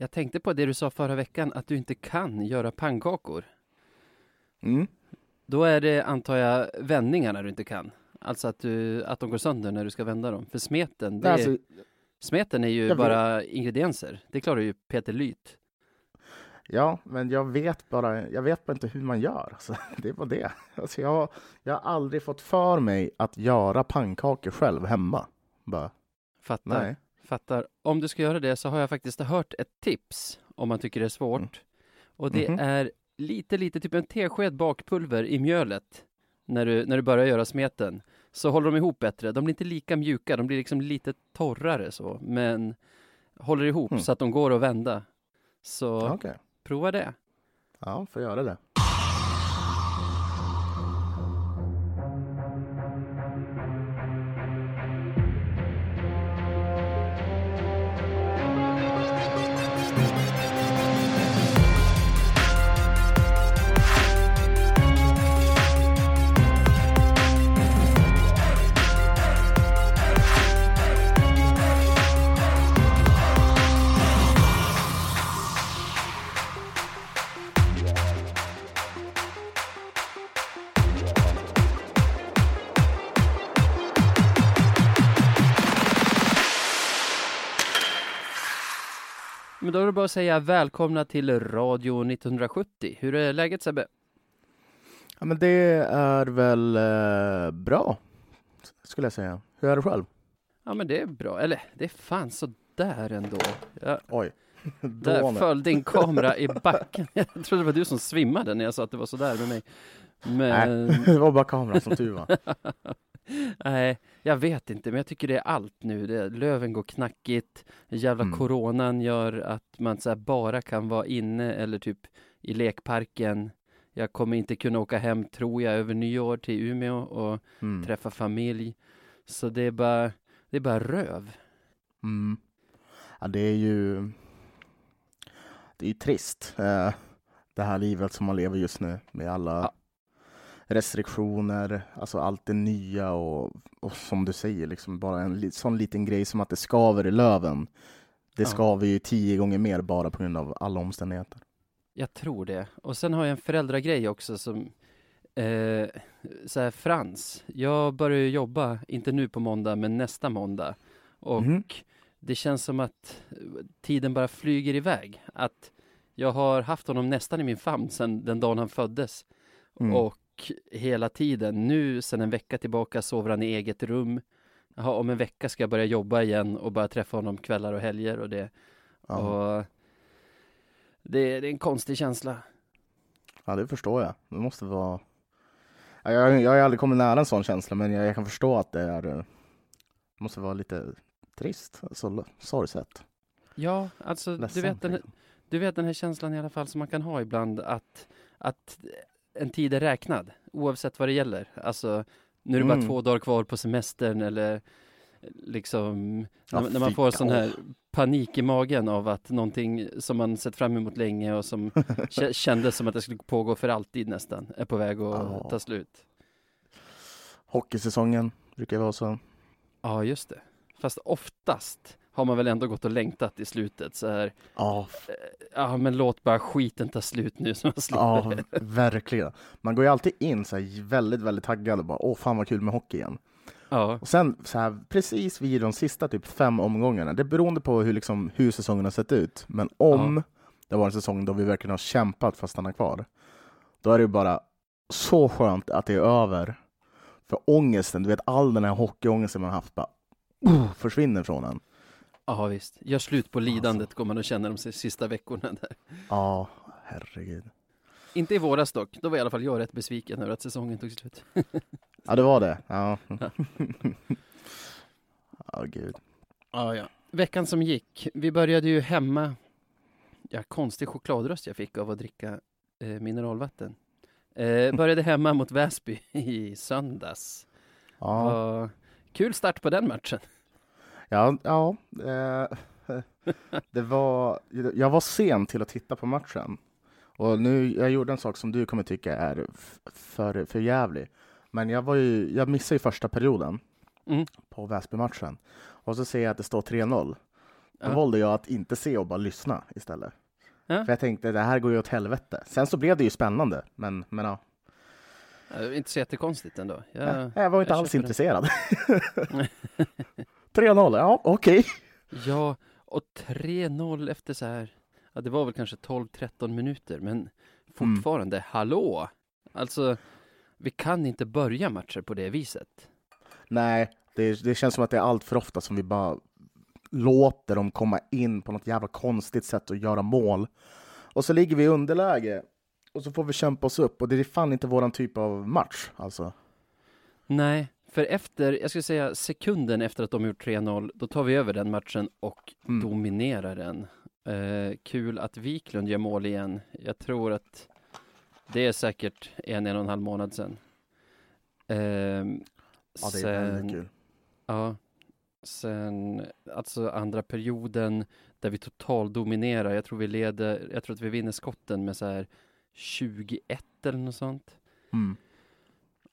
Jag tänkte på det du sa förra veckan, att du inte kan göra pannkakor. Mm. Då är det, antar jag, vändningarna du inte kan. Alltså att, du, att de går sönder när du ska vända dem. För smeten, det är, Alltså, smeten är ju vet- bara ingredienser. Det klarar ju Peter Lyth. ja, men jag vet bara, jag vet bara inte hur man gör. Alltså, det var det. Alltså, jag, jag har aldrig fått för mig att göra pannkakor själv hemma. Bara, Fattar. nej. Fattar. Om du ska göra det så har jag faktiskt hört ett tips om man tycker det är svårt. Mm. Och det Mhm. är lite, lite, typ en tesked bakpulver i mjölet när du, när du börjar göra smeten. Så håller de ihop bättre. De blir inte lika mjuka, de blir liksom lite torrare så, men håller ihop Mm. så att de går att vända. Så Okej. prova det. Ja, får göra det. Det bara att säga välkomna till Radio 1970. Hur är läget Sebbe? Ja, men det är väl eh, bra, skulle jag säga. Hur är det själv? Ja men det är bra, eller det är fan så där ändå. Jag, Oj. Där Dåne. föll din kamera i backen. Jag trodde det var du som svimmade när jag sa att det var sådär med mig. Men Nej, det var bara kameran som tur var. nej, jag vet inte, men jag tycker det är allt nu. Det, löven går knackigt, jävla Mm. coronan gör att man så bara kan vara inne eller typ i lekparken. Jag kommer inte kunna åka hem, tror jag, över nyår till Umeå och Mm. träffa familj. Så det är bara, det är bara röv. Mm. Ja, det är ju det är ju trist, eh, det här livet som man lever just nu med alla Ja. Restriktioner, alltså allt det nya och, och som du säger, liksom bara en sån liten grej som att det skaver i löven. Det Ja. skaver ju tio gånger mer bara på grund av alla omständigheter. Jag tror det. Och sen har jag en föräldragrej också som eh, så här, Frans, jag börjar ju jobba, inte nu på måndag, men nästa måndag. Och Mhm. det känns som att tiden bara flyger iväg. Att jag har haft honom nästan i min famn sedan den dagen han föddes. Mm. Och hela tiden, nu sedan en vecka tillbaka sover han i eget rum. Jaha, om en vecka ska jag börja jobba igen och bara träffa honom kvällar och helger och det. ja. Och det, det är en konstig känsla. ja, det förstår jag. Det måste vara... Ja, Jag, jag har aldrig kommit nära en sån känsla, men jag, jag kan förstå att det är... eh, Det måste vara lite trist, alltså sorgset. Ja, alltså du Ledsamt, vet, den, liksom. du vet den här känslan i alla fall som man kan ha ibland att, att en tid är räknad oavsett vad det gäller. Alltså nu är det bara Mm. två dagar kvar på semestern eller liksom Ja, när, när man får sån här panik i magen av att någonting som man sett fram emot länge och som kä- kändes som att det skulle pågå för alltid nästan är på väg att Ja. ta slut. Hockeysäsongen brukar vara så. Ja, just det. Fast oftast har man väl ändå gått och längtat i slutet så här. Ja, Ja, men låt bara skiten ta slut nu så man slipper ja verkligen. Man går ju alltid in så här väldigt, väldigt taggad och bara åh fan vad kul med hockey igen. Ja, Och sen så här, precis vid de sista typ fem omgångarna, det är beroende på hur, liksom, hur säsongen har sett ut, men om det var en säsong då vi verkligen har kämpat för att stanna kvar, då är det ju bara så skönt att det är över. För ångesten, du vet all den här hockeyångesten man haft bara försvinner från en. Ja visst. Gör slut på lidandet går man och känner de sista veckorna där. Ja, herregud. Inte i våras dock. Då var i alla fall jag rätt besviken över att säsongen tog slut. Ja, det var det. Ja, ja gud. Ja, ja. Veckan som gick. Vi började ju hemma. Ja, konstig chokladröst jag fick av att dricka eh, mineralvatten. Eh, började hemma mot Väsby i söndags. Ja, Och kul start på den matchen. Ja, ja eh, det var, jag var sen till att titta på matchen. Och nu, jag gjorde en sak som du kommer tycka är för, för jävlig. Men jag, var ju, jag missade ju första perioden Mm. på Väsby-matchen. Och så ser jag att det står 3-0. Då Ja. valde jag att inte se och bara lyssna istället. Ja. För jag tänkte, det här går ju åt helvete. Sen så blev det ju spännande, men, men ja. Ja, Inte så jättekonstigt ändå. Jag, jag, jag var inte jag alls intresserad. 3-0, ja okej. Ja, och 3-0 efter så här, ja det var väl kanske 12-13 minuter, men fortfarande, hallå! Alltså, vi kan inte börja matcher på det viset. Nej, det, det känns som att det är allt för ofta som vi bara låter dem komma in på något jävla konstigt sätt och göra mål. Och så ligger vi i underläge och så får vi kämpa oss upp och det är fan inte våran typ av match alltså. Nej, för efter, jag skulle säga sekunden efter att de gjort 3-0, då tar vi över den matchen och Mm. dominerar den. Eh, kul att Wiklund gör mål igen. Jag tror att det är säkert en, en och en halv månad sedan. Ehm, Ja, det är väldigt kul. Ja. Sen, alltså andra perioden där vi total dominerar. Jag tror vi leder, jag tror att vi vinner skotten med så här 21 eller något sånt. Mm.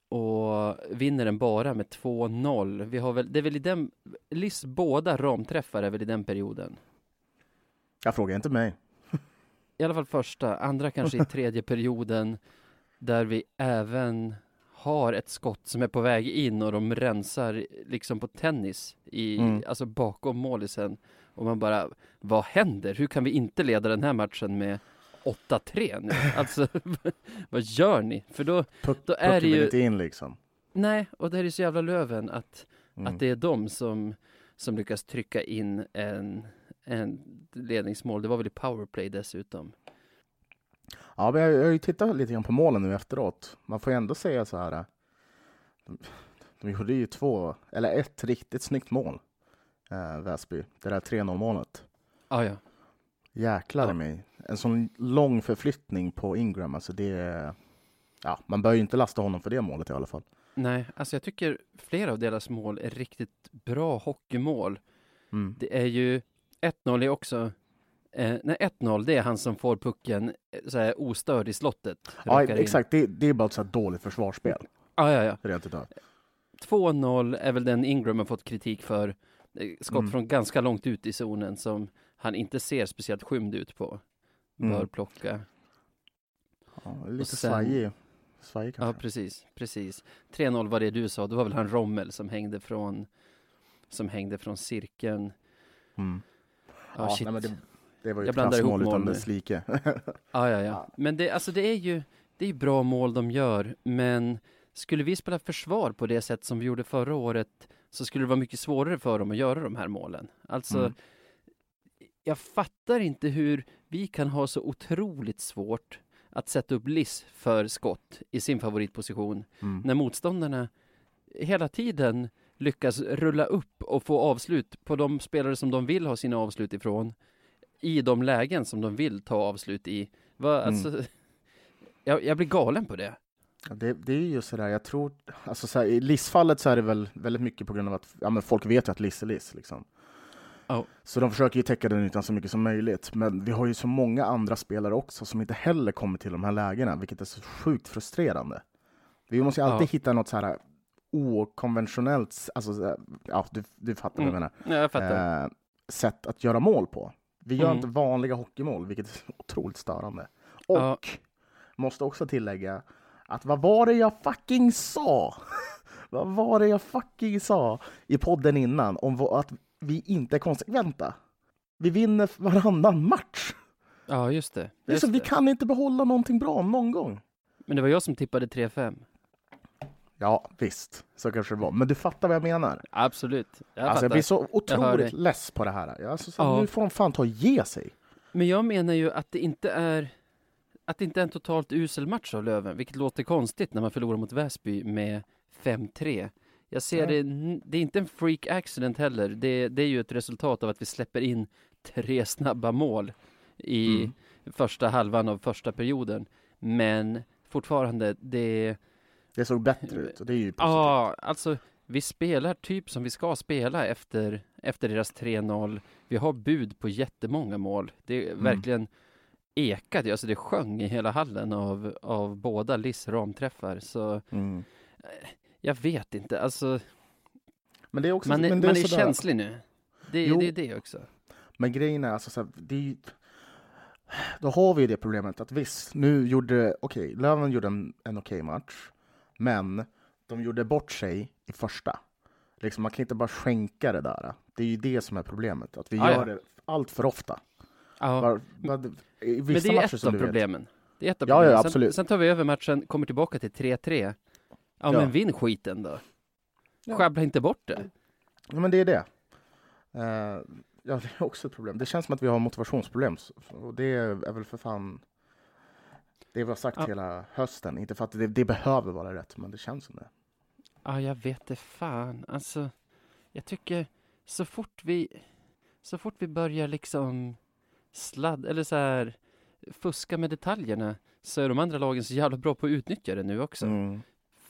Och vinner den bara med 2-0. Vi har väl, det är väl i den, Liss båda ramträffar är väl i den perioden. Jag frågar inte mig. I alla fall första, andra kanske i tredje perioden där vi även har ett skott som är på väg in och de rensar liksom på tennis i, Mm. alltså bakom målisen. Och man bara, vad händer? Hur kan vi inte leda den här matchen med 8-3 nu? Alltså, vad gör ni? För då, Puck, Då är det ju- inte in liksom. nej, och det är ju så jävla Löven att Mm. att det är de som, som lyckas trycka in en, en ledningsmål. Det var väl i powerplay dessutom. Ja, men jag, jag har ju tittat lite grann på målen nu efteråt. Man får ju ändå säga så här. De, de gjorde ju två, eller ett riktigt snyggt mål. Eh, Väsby, det där 3-0 målet. Ah, ja, Jäklar Ja. mig. En sån lång förflyttning på Ingram, alltså det. Ja, man bör ju inte lasta honom för det målet i alla fall. Nej, alltså jag tycker flera av deras mål är riktigt bra hockeymål. Mm. Det är ju 1-0 är också Eh, nej, 1-0, det är han som får pucken eh, så här, ostörd i slottet. Ja, exakt. Det, det är bara ett så här dåligt försvarsspel. Ah, ja, ja. Rent utav. 2-0 är väl den Ingram har fått kritik för. Eh, Skott Mm. från ganska långt ut i zonen som han inte ser speciellt skymd ut på. Bör Mm. plocka. Ja, lite sen- svajig. Svajig Ja, kanske. precis, precis. 3-0 var det du sa, det var väl han Rommel som hängde från som hängde från cirkeln. Mm. Ja, Ja, shit. nej, men det, det var ju Jag ett klassmål utan dess like. Ja, ja, ja. Men det, alltså det är ju det är bra mål de gör, men skulle vi spela försvar på det sätt som vi gjorde förra året så skulle det vara mycket svårare för dem att göra de här målen. Alltså, Mm. Jag fattar inte hur vi kan ha så otroligt svårt att sätta upp Liss för skott i sin favoritposition Mm. när motståndarna hela tiden lyckas rulla upp och få avslut på de spelare som de vill ha sina avslut ifrån i de lägen som de vill ta avslut i. Va, Mm. alltså, jag, jag blir galen på det. Ja, Det, det är ju sådär, jag tror, alltså så här, i Liss-fallet så är det väl väldigt mycket på grund av att ja, folk vet ju att Liss är Liss. Liksom. Ja. Så de försöker ju täcka den ytan så mycket som möjligt. Men vi har ju så många andra spelare också som inte heller kommer till de här lägena, vilket är så sjukt frustrerande. Vi måste ju alltid Ja. hitta något så här okonventionellt, alltså, ja, du, du fattar vad jag Mm. menar, Ja, jag fattar. eh, sätt att göra mål på. Vi gör Mm. inte vanliga hockeymål, vilket är otroligt störande. Och Ja. måste också tillägga att vad var det jag fucking sa? vad var det jag fucking sa i podden innan om att vi inte är konsekventa? Vi vinner varannan match. ja, just det. Det är Just så, vi kan inte behålla någonting bra någon gång. Men det var jag som tippade 3-5. Ja, visst, så kanske det var. Men du fattar vad jag menar. Absolut. Jag alltså, jag blir så otroligt less på det här. Alltså, så, Ja. Nu får de fan ta och ge sig. Men jag menar ju att det inte är att det inte är en totalt usel match av Löven, vilket låter konstigt när man förlorar mot Väsby med 5-3. Jag ser det, det är inte en freak accident heller. Det, det är ju ett resultat av att vi släpper in tre snabba mål i Mm. första halvan av första perioden. Men fortfarande, det Det såg bättre ut och det är ju positivt. Ja, alltså vi spelar typ som vi ska spela efter, efter deras 3-0. Vi har bud på jättemånga mål. Det är Mm. verkligen ekade, alltså det sjöng i hela hallen av, av båda Liss ramträffar. Så Mm. Jag vet inte, alltså Men det är också man är, men det man är sådär- känslig nu. Det, Jo. det är det också. Men grejen är alltså så här, det är då har vi ju det problemet att visst, nu gjorde, okej, okay, Löven gjorde en, en okej okay match, men de gjorde bort sig i första. Liksom, man kan inte bara skänka det där. Det är ju det som är problemet, att vi ah, gör ja. det allt för ofta. Ja. Bara, bara, men det är ju ett av problemen. Vet. Det är ett av ja, problemen. Ja, absolut. Sen, sen, tar vi över matchen, kommer tillbaka till 3-3. Ja, ja, men vinn skiten då. Ja. Sjabbla inte bort det. Ja, men det är det. Uh, ja, det är också ett problem. Det känns som att vi har motivationsproblem. Och det är väl för fan det vi har sagt ja. hela hösten. Inte för att det, det, behöver vara rätt, men det känns som det. Ja, jag vet det fan. Alltså, jag tycker så fort vi så fort vi börjar liksom sladd eller så här fuska med detaljerna så är de andra lagen så jävla bra på att utnyttja det nu också. Mm.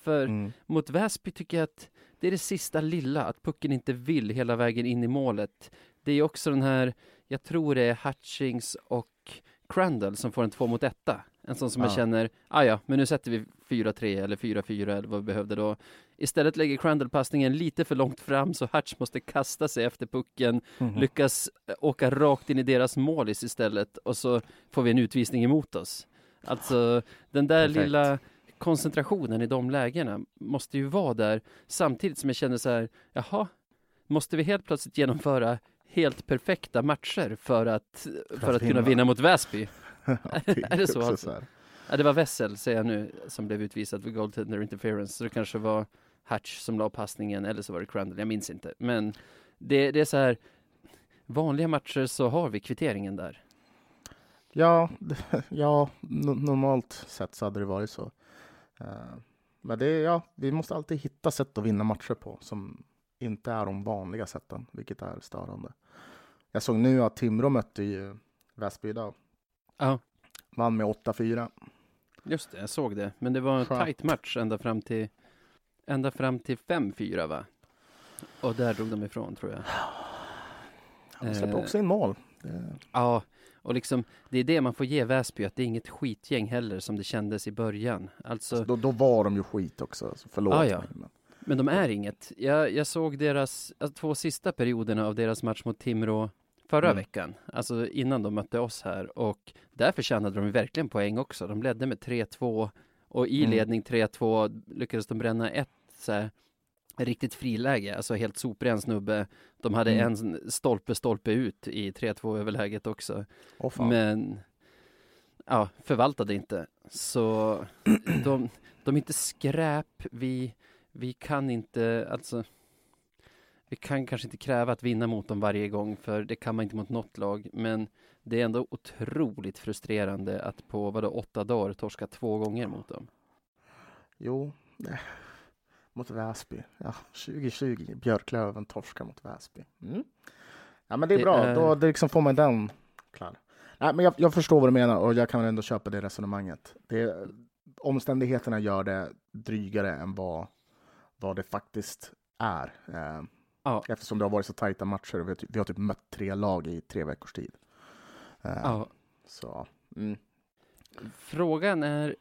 För mm. mot Väsby tycker jag att det är det sista lilla, att pucken inte vill hela vägen in i målet. Det är också den här, jag tror det är Hutchings och Crandall som får en två mot etta. En sån som ja. jag känner, ah ja, men nu sätter vi 4-3 eller 4-4 eller vad vi behövde då. Istället lägger Crandall passningen lite för långt fram så Hutch måste kasta sig efter pucken, mm -hmm. lyckas eh, åka rakt in i deras målis istället och så får vi en utvisning emot oss. Alltså den där Perfekt. lilla koncentrationen i de lägena måste ju vara där samtidigt som jag känner så här, jaha, måste vi helt plötsligt genomföra helt perfekta matcher för att, för, för att, att kunna vinna mot Väsby? är det så alltså? Ja, det var Wessel, säger jag nu, som blev utvisad för goaltender interference, så det kanske var Hatch som la passningen, eller så var det Crandall, jag minns inte. Men det, det är så här, vanliga matcher så har vi kvitteringen där. Ja, ja normalt sett så hade det varit så. Uh, men det, ja, vi måste alltid hitta sätt att vinna matcher på som inte är de vanliga sätten, vilket är störande. Jag såg nu att Timrå mötte ju Väsby idag. Ja. Vann med 8-4. Just det, jag såg det. Men det var en Skönt. tight match ända fram till ända fram till 5-4 va? Och där drog de ifrån tror jag. De släppte eh, också in mål. Det... Ja, och liksom det är det man får ge Väsby, att det är inget skitgäng heller som det kändes i början. Alltså, då, då var de ju skit också, så förlåt ah, ja. mig. Men... men de är inget. Jag, jag såg deras, alltså, två sista perioderna av deras match mot Timrå förra mm. veckan, alltså innan de mötte oss här och där förtjänade de verkligen poäng också. De ledde med 3-2 och i mm. ledning 3-2 lyckades de bränna ett så här, riktigt friläge, alltså helt sopren snubbe. De hade mm. en stolpe, stolpe ut i 3-2 överläget också. Oh, Men ja, förvaltade inte. Så de, de är inte skräp. Vi, vi kan inte, alltså vi kan kanske inte kräva att vinna mot dem varje gång, för det kan man inte mot något lag, men det är ändå otroligt frustrerande att på vadå, åtta dagar torska två gånger mot dem. Jo, mot Väsby. Ja, 2020, Björklöven torskar mot Väsby. Mm. Ja, men det är det bra, är... då det liksom får man den klar. Nej, men jag, jag, förstår vad du menar och jag kan ändå köpa det resonemanget. Det, omständigheterna gör det drygare än vad, vad det faktiskt är. Eh, Ja. Eftersom det har varit så tajta matcher. Vi har, typ, vi har typ mött tre lag i tre veckors tid. Uh, ja. Så, mm. Frågan är,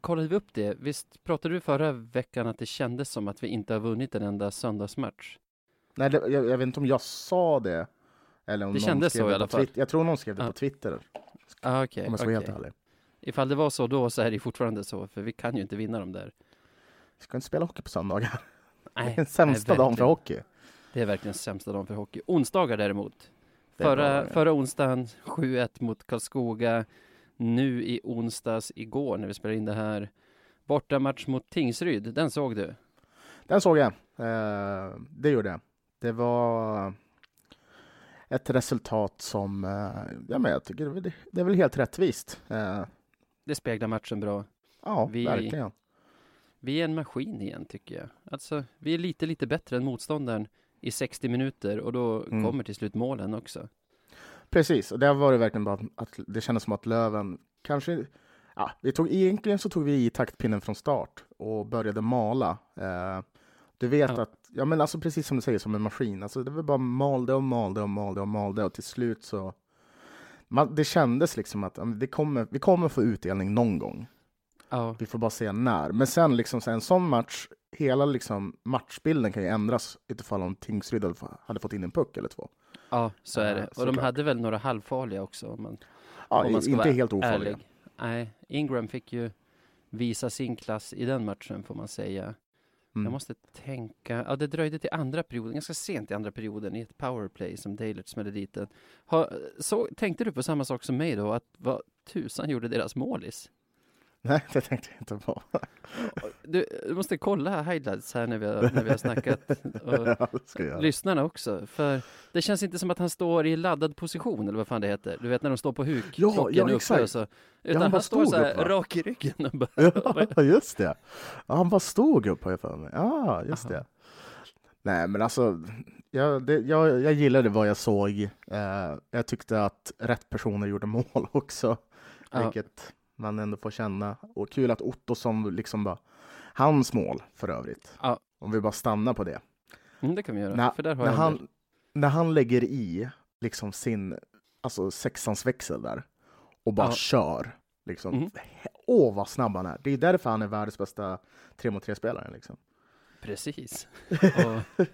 kollade vi upp det? Visst pratade du förra veckan att det kändes som att vi inte har vunnit en enda söndagsmatch? Nej, det, jag, jag, vet inte om jag sa det. Eller om det kändes så i alla fall. Jag tror någon skrev det ah. på Twitter. Ah, okay, om jag ska okay. vara helt ärlig. Ifall det var så då så är det fortfarande så, för vi kan ju inte vinna dem där. Vi ska inte spela hockey på söndagar. Nej, det är den sämsta dagen för hockey. Det är verkligen sämsta dagen för hockey. Onsdagar däremot. Förra, förra onsdagen 7-1 mot Karlskoga. Nu i onsdags, igår när vi spelade in det här, bortamatch mot Tingsryd. Den såg du? Den såg jag. Eh, det gjorde jag. Det var ett resultat som, eh, ja men jag tycker det, det är väl helt rättvist. Eh, det speglar matchen bra. Ja, vi, verkligen. Vi är en maskin igen tycker jag. Alltså, vi är lite, lite bättre än motståndaren i 60 minuter och då mm. kommer till slut målen också. Precis, och det var det verkligen bara att det kändes som att Löven kanske Ja, vi tog, egentligen så tog vi i taktpinnen från start och började mala. Eh, du vet ja. att, ja men alltså precis som du säger, som en maskin. Alltså det var bara malde och malde och malde och malde och till slut så man, det kändes liksom att det kommer, vi kommer få utdelning någon gång. Ja. Vi får bara se när. Men sen liksom så en sån match hela liksom matchbilden kan ju ändras utifall om Tingsryd hade fått in en puck eller två. Ja, så är det. Och de såklart. hade väl några halvfarliga också. om Man, Ja, om man ska inte vara helt ofarliga. ärlig. Nej, Ingram fick ju visa sin klass i den matchen får man säga. Mm. Jag måste tänka, ja det dröjde till andra perioden, ganska sent i andra perioden i ett powerplay som Dalert smällde dit den. Ha, så, tänkte du på samma sak som mig då, att vad tusan gjorde deras målis? Nej, det tänkte jag inte på. Du, du måste kolla highlights här när vi har, när vi har snackat. Och, ja, lyssnarna också, för det känns inte som att han står i laddad position eller vad fan det heter. Du vet när de står på huk, Ja, krocken ja, uppe och så. han Utan bara han står stod så här upp, rak i ryggen och bara, Ja, just det. Ja, han bara stod upp har jag för mig. Ja, just Aha. det. Nej, men alltså, jag, det, jag, jag gillade vad jag såg. Eh, jag tyckte att rätt personer gjorde mål också, Ja. vilket man ändå får känna. Och kul att Ottosson liksom bara, hans mål för övrigt. Ja. Om vi bara stannar på det. mm, det kan vi göra, När, för där har när, jag en del. han, när han lägger i liksom sin, alltså sexans växel där och bara Ja. kör. Liksom. Mhm. Åh, vad snabb han är. Det är därför han är världens bästa 3 mot 3-spelare. Liksom. Precis. Och,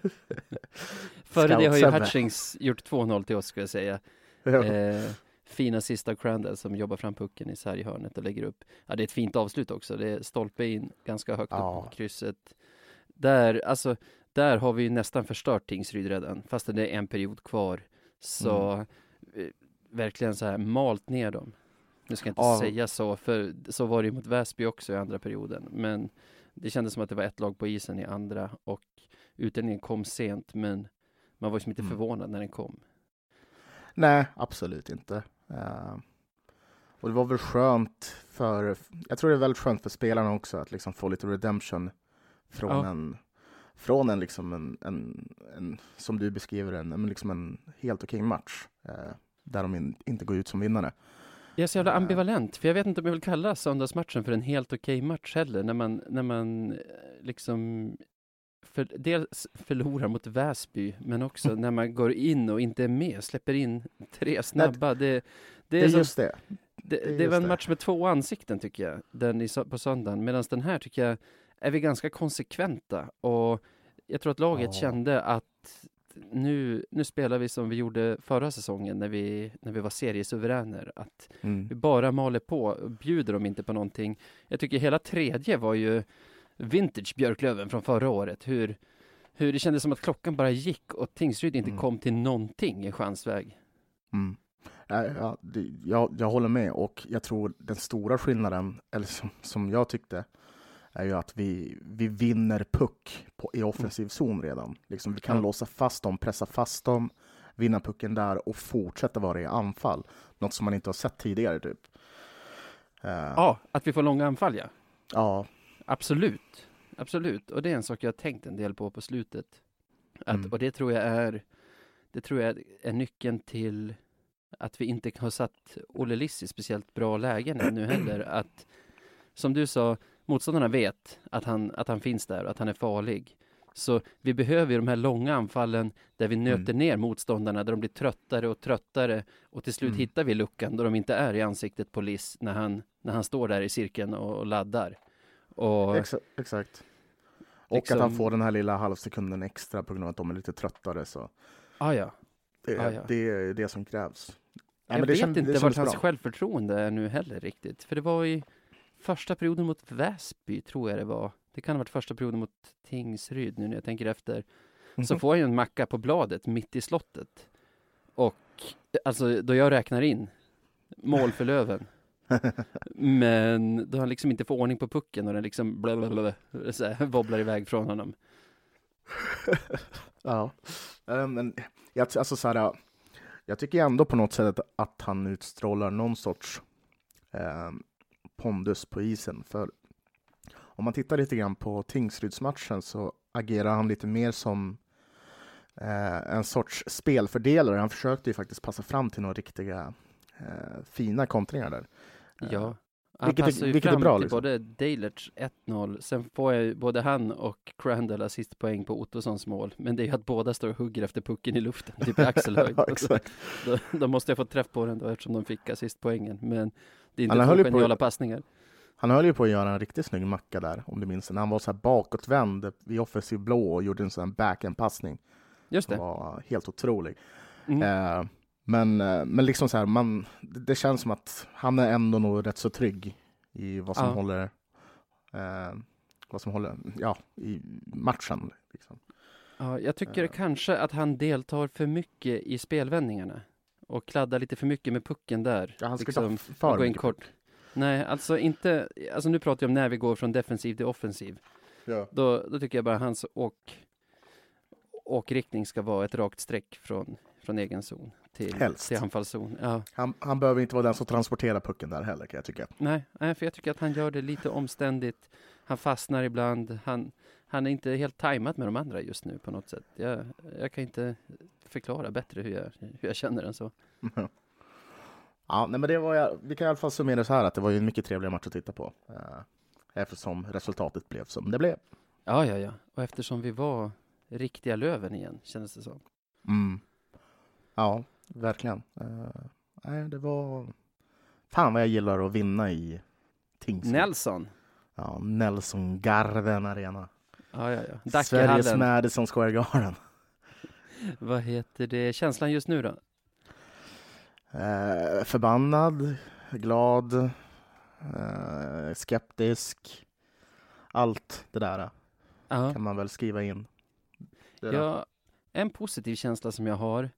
före det har ju. Hutchings gjort 2-0 till oss ska jag säga. Eh, fina sista Crandall som jobbar fram pucken i sarghörnet och lägger upp. Ja, det är ett fint avslut också. Det är stolpe in ganska högt Ja. upp på krysset. Där, alltså, där har vi ju nästan förstört Tingsryd redan, fast det är en period kvar. Så Mm. eh, verkligen så här malt ner dem. Nu ska jag inte Ja. säga så, för så var det ju mot Väsby också i andra perioden. Men det kändes som att det var ett lag på isen i andra och utdelningen kom sent, men man var ju som inte Mm. förvånad när den kom. Nej, absolut inte. Eh, och det var väl skönt för, jag tror det är väldigt skönt för spelarna också att liksom få lite redemption från Ja. en, från en, liksom en, en, en, som du beskriver men liksom en helt okej match. eh, där de in, inte går ut som vinnare. Jag är så jävla Nej. ambivalent, för jag vet inte om jag vill kalla söndagsmatchen för en helt okej match heller, när man, när man eh, liksom för, dels förlorar mot Väsby, men också när man går in och inte är med, släpper in tre snabba. Det, det, Det är som- just det. det, är det just var en det. match med två ansikten tycker jag, den i, på söndagen, medan den här tycker jag är vi ganska konsekventa och jag tror att laget Ja. kände att nu, nu spelar vi som vi gjorde förra säsongen när vi, när vi var seriesuveräner, att Mm. vi bara maler på bjuder dem inte på någonting. Jag tycker hela tredje var ju vintage Björklöven från förra året. Hur, hur det kändes som att klockan bara gick och Tingsryd inte Mm. kom till någonting i chansväg. Mm. Nej, Ja, det, jag, jag håller med och jag tror den stora skillnaden, eller som, som jag tyckte, är ju att vi, vi vinner puck på, i offensiv zon redan. Liksom, vi kan Ja. låsa fast dem, pressa fast dem, vinna pucken där och fortsätta vara i anfall. Något som man inte har sett tidigare. Typ. Eh, Ja, att vi får långa anfall ja. ja. Absolut. Absolut. Och det är en sak jag har tänkt en del på på slutet. Att, Mm. Och det tror jag är det tror jag är nyckeln till att vi inte har satt Olle Liss i speciellt bra lägen ännu heller. Att, som du sa, motståndarna vet att han, att han finns där och att han är farlig. Så vi behöver ju de här långa anfallen där vi nöter Mm. ner motståndarna, där de blir tröttare och tröttare och till slut Mm. hittar vi luckan då de inte är i ansiktet på Liss när han, när han står där i cirkeln och, och laddar. Och, Exa, exakt. Och Liksom- att han får den här lilla halvsekunden extra på grund av att de är lite tröttare. Så ah, ja. det, Ja, ja. det är det som krävs. Nej, jag vet känd- inte vart hans bra. självförtroende är nu heller riktigt. För det var i första perioden mot Väsby, tror jag det var. Det kan ha varit första perioden mot Tingsryd nu när jag tänker efter. Så Mhm. får han ju en macka på bladet mitt i slottet. Och alltså då jag räknar in mål för Löven. Men då han liksom inte får ordning på pucken och den liksom blablabla, så här, wobblar iväg från honom. Ja, eh, men jag, alltså så här, jag tycker ändå på något sätt att, att han utstrålar någon sorts eh, pondus på isen. För om man tittar lite grann på Tingsrydsmatchen så agerar han lite mer som eh, en sorts spelfördelare. Han försökte ju faktiskt passa fram till några riktiga eh, fina kontringar där. Eh, Ja. Han vilket är- passar ju vilket är fram bra, till liksom. både Dailerts 1-0, sen får jag ju både han och Crandall assistpoäng på Ottossons mål. Men det är ju att båda står och hugger efter pucken i luften, typ i axelhöjd. Ja, exakt. då, då måste jag få träff på den då eftersom de fick assistpoängen. Men det är inte Han två ju på- geniala passningar. Han höll ju på att göra en riktigt snygg macka där, om du minns. När han var så här bakåtvänd i offensiv blå och gjorde en sån här backhand-passning. Just som det. var helt otrolig. Mm. Eh, men, eh, men liksom så här, man, det, känns som att han är ändå nog rätt så trygg i vad som Ja. håller eh, vad som håller, ja, i matchen. Liksom. Ja, jag tycker Eh. kanske att han deltar för mycket i spelvändningarna och kladdar lite för mycket med pucken där. Ja, han ska liksom, ta för gå in kort. Nej, alltså inte, alltså nu pratar jag om när vi går från defensiv till offensiv. Ja. Då, då tycker jag bara hans åk, åkriktning ska vara ett rakt streck från, från egen zon till, Helst. till anfallszon. Ja. Han, han behöver inte vara den som transporterar pucken där heller kan jag tycka. Nej, nej, för jag tycker att han gör det lite omständigt. Han fastnar ibland. Han, han är inte helt tajmat med de andra just nu på något sätt. Jag, jag kan inte förklara bättre hur jag, hur jag känner än så. Ja, nej, men det var jag, vi kan i alla fall summera så här att det var ju en mycket trevlig match att titta på. Eh, eftersom resultatet blev som det blev. Ja, ja, ja. Och eftersom vi var riktiga Löven igen, kändes det som. Mm. Ja, verkligen. Eh, nej, det var... Fan vad jag gillar att vinna i Tingsryd. Nelson. Ja, Nelson Garden Arena. Ja, ja, ja. Sveriges. Madison Square Garden. Vad heter det? Känslan just nu då? Eh, förbannad, glad, eh, skeptisk. Allt det där Ja. kan man väl skriva in. Ja, en positiv känsla som jag har,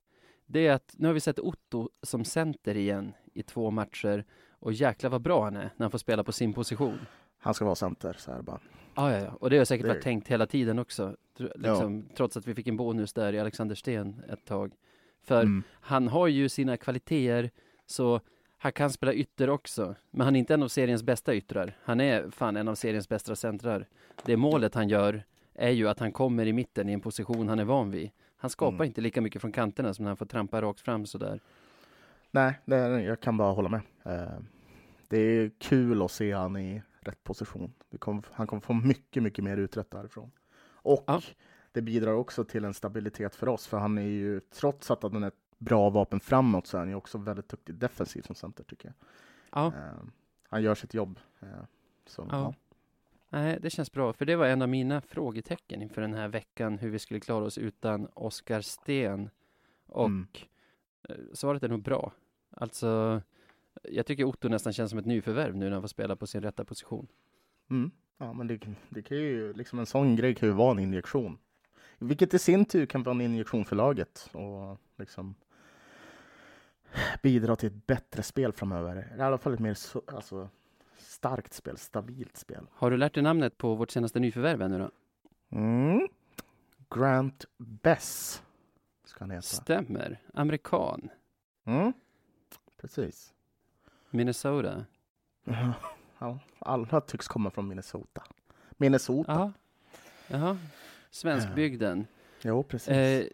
det är att nu har vi sett Otto som center igen i två matcher och jäklar vad bra han är när han får spela på sin position. Han ska vara center, så här bara. Ja, ja, ja. Och det har säkert Det- varit tänkt hela tiden också. Liksom, Trots att vi fick en bonus där i Alexander Sten ett tag. För Mm. han har ju sina kvaliteter, så han kan spela ytter också. Men han är inte en av seriens bästa yttrar. Han är fan en av seriens bästa centrar. Det målet han gör är ju att han kommer i mitten i en position han är van vid. Han skapar Mm. inte lika mycket från kanterna som när han får trampa rakt fram sådär. Nej, det, jag kan bara hålla med. Eh, det är kul att se han i rätt position. Det kom, han kommer få mycket, mycket mer uträtt därifrån. Och Ja. det bidrar också till en stabilitet för oss, för han är ju, trots att han är ett bra vapen framåt, så är han ju också väldigt duktig defensivt som center, tycker jag. Ja, Eh, han gör sitt jobb. Eh, så, Ja. Nej, det känns bra. För det var en av mina frågetecken inför den här veckan, hur vi skulle klara oss utan Oskar Sten. Och Mm. eh, svaret är nog bra. Alltså, jag tycker Otto nästan känns som ett nyförvärv nu när han får spela på sin rätta position. Mm. Ja, men det, det kan ju, liksom en sån grej kan ju vara en injektion. Vilket i sin tur kan vara en injektion för laget och liksom bidra till ett bättre spel framöver. I alla fall ett mer så, alltså, starkt spel, stabilt spel. Har du lärt dig namnet på vårt senaste nyförvärv ännu då? Mm. Grant Bess ska han heta. Stämmer. Amerikan. Mm. Precis. Minnesota. Ja, alla tycks komma från Minnesota. Minnesota. Jaha. Jaha. Svenskbygden. Jo, precis. Eh,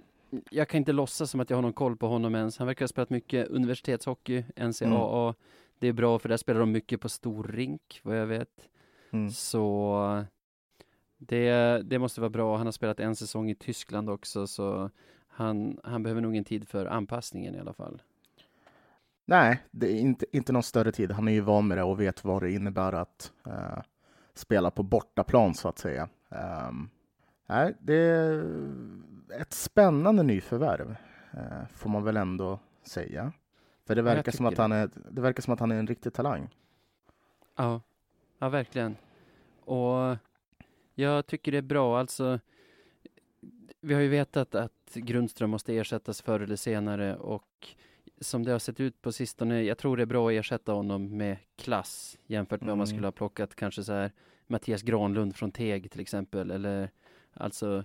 jag kan inte låtsas som att jag har någon koll på honom ens. Han verkar ha spelat mycket universitetshockey, NCAA. Det är bra för där spelar de mycket på stor rink, vad jag vet. Mm. Så det, det måste vara bra. Han har spelat en säsong i Tyskland också, så han, han behöver nog en tid för anpassningen i alla fall. Nej, det är inte, inte någon större tid. Han är ju van med det och vet vad det innebär att eh, spela på bortaplan, så att säga. Ehm, nej, det är ett spännande nyförvärv, eh, får man väl ändå säga. För det verkar, som att han är, det verkar som att han är en riktig talang. Ja, ja verkligen. Och jag tycker det är bra, alltså. Vi har ju vetat att Grundström måste ersättas förr eller senare och som det har sett ut på sistone, jag tror det är bra att ersätta honom med klass jämfört med om man Mm. skulle ha plockat kanske så här Mattias Granlund från Teg till exempel eller alltså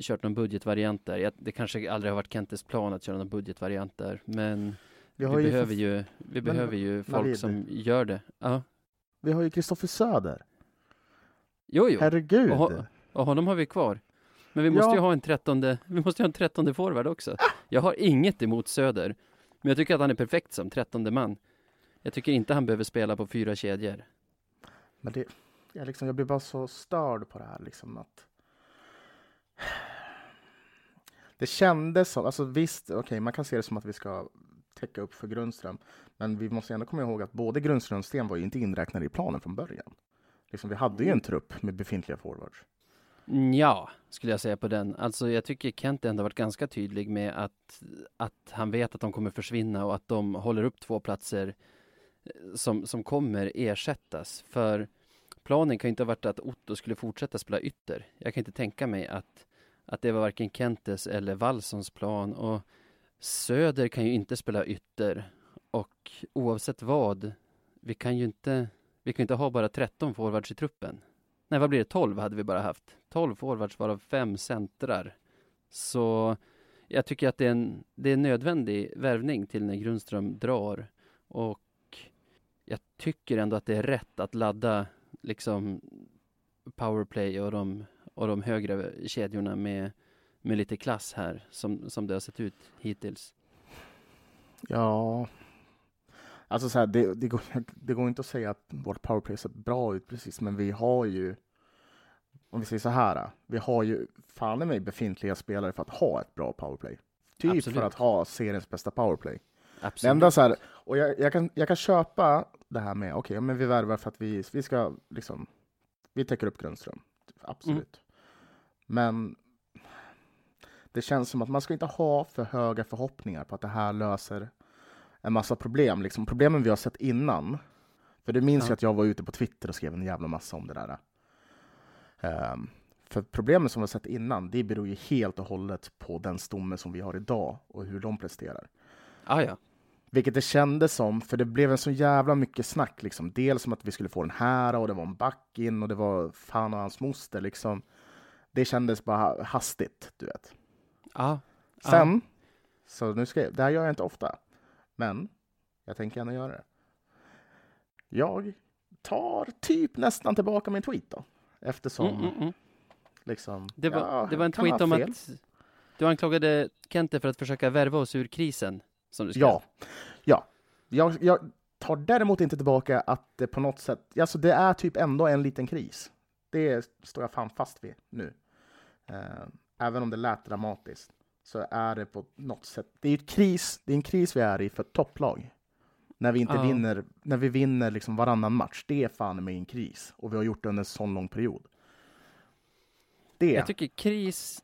kört någon budgetvariant där. Jag, det kanske aldrig har varit Kentes plan att köra någon budgetvariant där, men Vi vi, ju, behöver ju, vi Men behöver ju folk Navid. som gör det. Ja, vi har ju Kristoffer Söder. jo, jo. Herregud! Och ho- Och honom har vi kvar. Men vi måste Ja. ju ha en trettonde, vi måste ha en trettonde forward också. Jag har inget emot Söder, men jag tycker att han är perfekt som trettonde man. Jag tycker inte han behöver spela på fyra kedjor. Men det, jag, liksom, jag blir bara så störd på det här. Liksom, att det kändes som, alltså visst, okej, man kan se det som att vi ska täcka upp för Grundström. Men vi måste ändå komma ihåg att både Grundström och Sten var ju inte inräknade i planen från början. Liksom, vi hade ju en trupp med befintliga forwards. Ja, skulle jag säga på den. Alltså jag tycker Kent ändå varit ganska tydlig med att, att han vet att de kommer försvinna och att de håller upp två platser eh, som, som kommer ersättas. För planen kan ju inte ha varit att Otto skulle fortsätta spela ytter. Jag kan inte tänka mig att, att det var varken Kentes eller Wallsons plan och Söder kan ju inte spela ytter och oavsett vad, vi kan ju inte, vi kan inte ha bara 13 forwards i truppen. Nej, vad blir det? 12 hade vi bara haft. 12 forwards varav 5 centrar. Så jag tycker att det är en, det är en nödvändig värvning till när Grundström drar. Och jag tycker ändå att det är rätt att ladda liksom powerplay och de, och de högre kedjorna med, med lite klass här som, som det har sett ut hittills. Ja, alltså så här, det, det, går, det går inte att säga att vårt powerplay ser bra ut precis, men vi har ju om vi säger så här, vi har ju fan i mig befintliga spelare för att ha ett bra powerplay. Typ Absolut. för att ha seriens bästa powerplay. Absolut. enda så här, och jag, jag, kan, jag kan köpa det här med, okej, okay, men vi värvar för att vi, vi ska liksom, vi täcker upp Grundström. Absolut. Mm. Men det känns som att man ska inte ha för höga förhoppningar på att det här löser en massa problem. Liksom, problemen vi har sett innan. För du minns ja. ju att jag var ute på Twitter och skrev en jävla massa om det där. Um, för problemen som vi har sett innan, det beror ju helt och hållet på den stomme som vi har idag och hur de presterar. Ah, ja. Vilket det kändes som, för det blev en så jävla mycket snack. Liksom. Dels som att vi skulle få den här och det var en back in och det var fan och hans moster. Liksom. Det kändes bara hastigt, du vet. Ja. Sen, så nu ska jag, det här gör jag inte ofta, men jag tänker gärna göra det. Jag tar typ nästan tillbaka min tweet då. Eftersom mm, mm, mm. liksom... Det var, ja, det var en tweet om att du anklagade Kente för att försöka värva oss ur krisen. Som du skrev. Ja, ja. Jag, jag tar däremot inte tillbaka att det på något sätt, alltså det är typ ändå en liten kris. Det står jag fan fast vid nu. Uh, även om det lät dramatiskt så är det på något sätt, det är, ett kris, det är en kris vi är i för topplag. När vi inte ja. vinner, när vi vinner liksom varannan match, det är fan med en kris. Och vi har gjort det under en sån lång period. Det. Jag tycker kris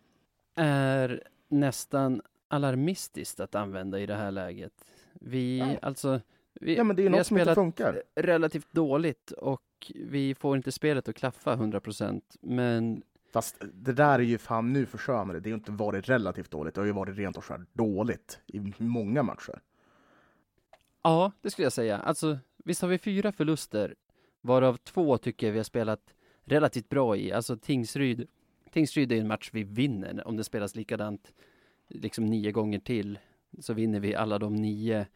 är nästan alarmistiskt att använda i det här läget. Vi, ja. alltså, vi, ja, men det är något som inte funkar. relativt dåligt och vi får inte spelet att klaffa 100 procent, men Fast det där är ju fan nu förskönare. det. har ju inte varit relativt dåligt. Det har ju varit rent och skärt dåligt i många matcher. Ja, det skulle jag säga. Alltså, visst har vi fyra förluster, varav två tycker jag vi har spelat relativt bra i. Alltså Tingsryd, Tingsryd är en match vi vinner om det spelas likadant liksom nio gånger till. Så vinner vi alla de nio.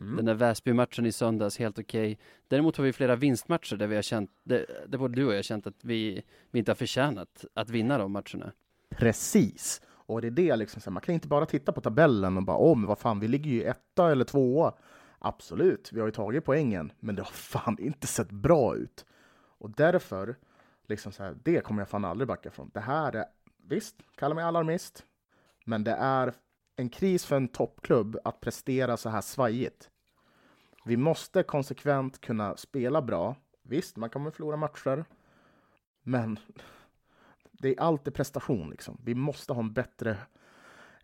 Mm. Den där Väsby-matchen i söndags, helt okej. Okay. Däremot har vi flera vinstmatcher där vi har känt, det, det både du och jag har känt att vi, vi inte har förtjänat att vinna de matcherna. Precis. Och det är det liksom, man kan inte bara titta på tabellen och bara, om, vad fan, vi ligger ju etta eller tvåa. Absolut, vi har ju tagit poängen, men det har fan inte sett bra ut. Och därför, liksom så här, det kommer jag fan aldrig backa från. Det här är, visst, kalla mig alarmist, men det är en kris för en toppklubb att prestera så här svajigt. Vi måste konsekvent kunna spela bra. Visst, man kommer förlora matcher, men det är alltid prestation. Liksom. Vi måste ha en bättre,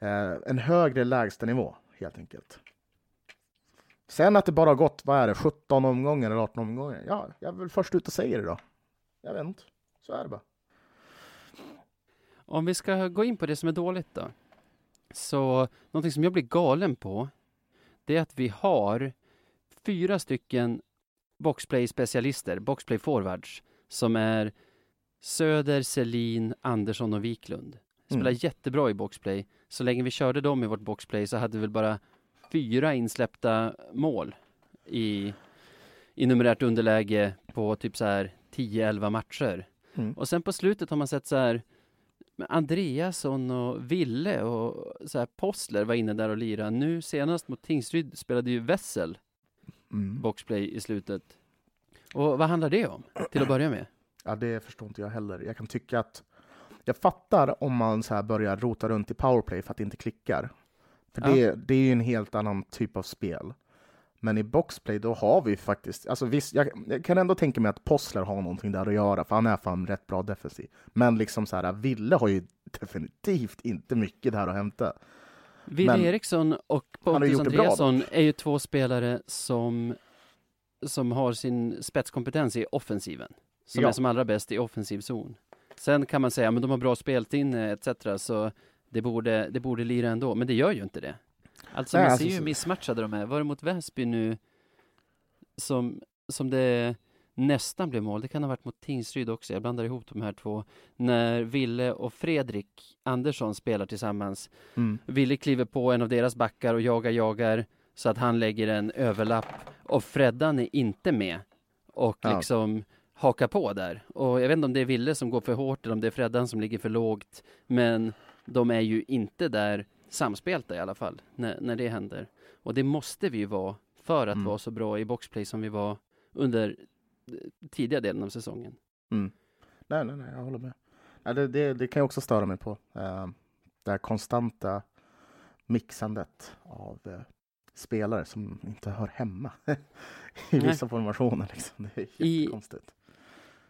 eh, en högre lägstanivå helt enkelt. Sen att det bara har gått, vad är det, 17 omgångar eller 18 omgångar? Ja, jag är väl först ut och säger det då. Jag vet inte. Så är det bara. Om vi ska gå in på det som är dåligt då. Så någonting som jag blir galen på, det är att vi har fyra stycken boxplay-specialister, boxplay-forwards, som är Söder, Selin, Andersson och Wiklund. Spelar mm. jättebra i boxplay. Så länge vi körde dem i vårt boxplay så hade vi väl bara fyra insläppta mål i, i numerärt underläge på typ så här 10-11 matcher. Mm. Och sen på slutet har man sett så här Andreasson och Ville och så här Postler var inne där och lirade. Nu senast mot Tingsryd spelade ju Wessel mm. boxplay i slutet. Och vad handlar det om till att börja med? Ja, det förstår inte jag heller. Jag kan tycka att jag fattar om man så här börjar rota runt i powerplay för att det inte klickar. För det, ja. det är ju en helt annan typ av spel. Men i boxplay då har vi faktiskt, alltså visst, jag, jag kan ändå tänka mig att Possler har någonting där att göra, för han är fan rätt bra defensiv. Men liksom så här, Ville har ju definitivt inte mycket där att hämta. Ville Men- Eriksson och Pontus Andreasson är ju två spelare som, som har sin spetskompetens i offensiven. Som Ja. är som allra bäst i offensiv zon. Sen kan man säga, men de har bra speltinne etc. Så det borde, det borde lira ändå, men det gör ju inte det. Alltså Nej, man alltså, ser ju så- hur missmatchade de är. Var det mot Väsby nu som, som det nästan blev mål? Det kan ha varit mot Tingsryd också. Jag blandar ihop de här två. När Ville och Fredrik Andersson spelar tillsammans Mm. Ville kliver på en av deras backar och jagar, jagar så att han lägger en överlapp och Freddan är inte med och Ja. liksom hakar på där. Och jag vet inte om det är Ville som går för hårt eller om det är Freddan som ligger för lågt. Men de är ju inte där samspelta i alla fall när, när det händer. Och det måste vi ju vara för att Mm. vara så bra i boxplay som vi var under eh, tidiga delen av säsongen. Mm. Nej, nej, nej, jag håller med. Nej, det, det, det kan jag också störa mig på. Eh, det här konstanta mixandet av eh, spelare som inte hör hemma i vissa formationer. Liksom. Det är I- jättekonstigt.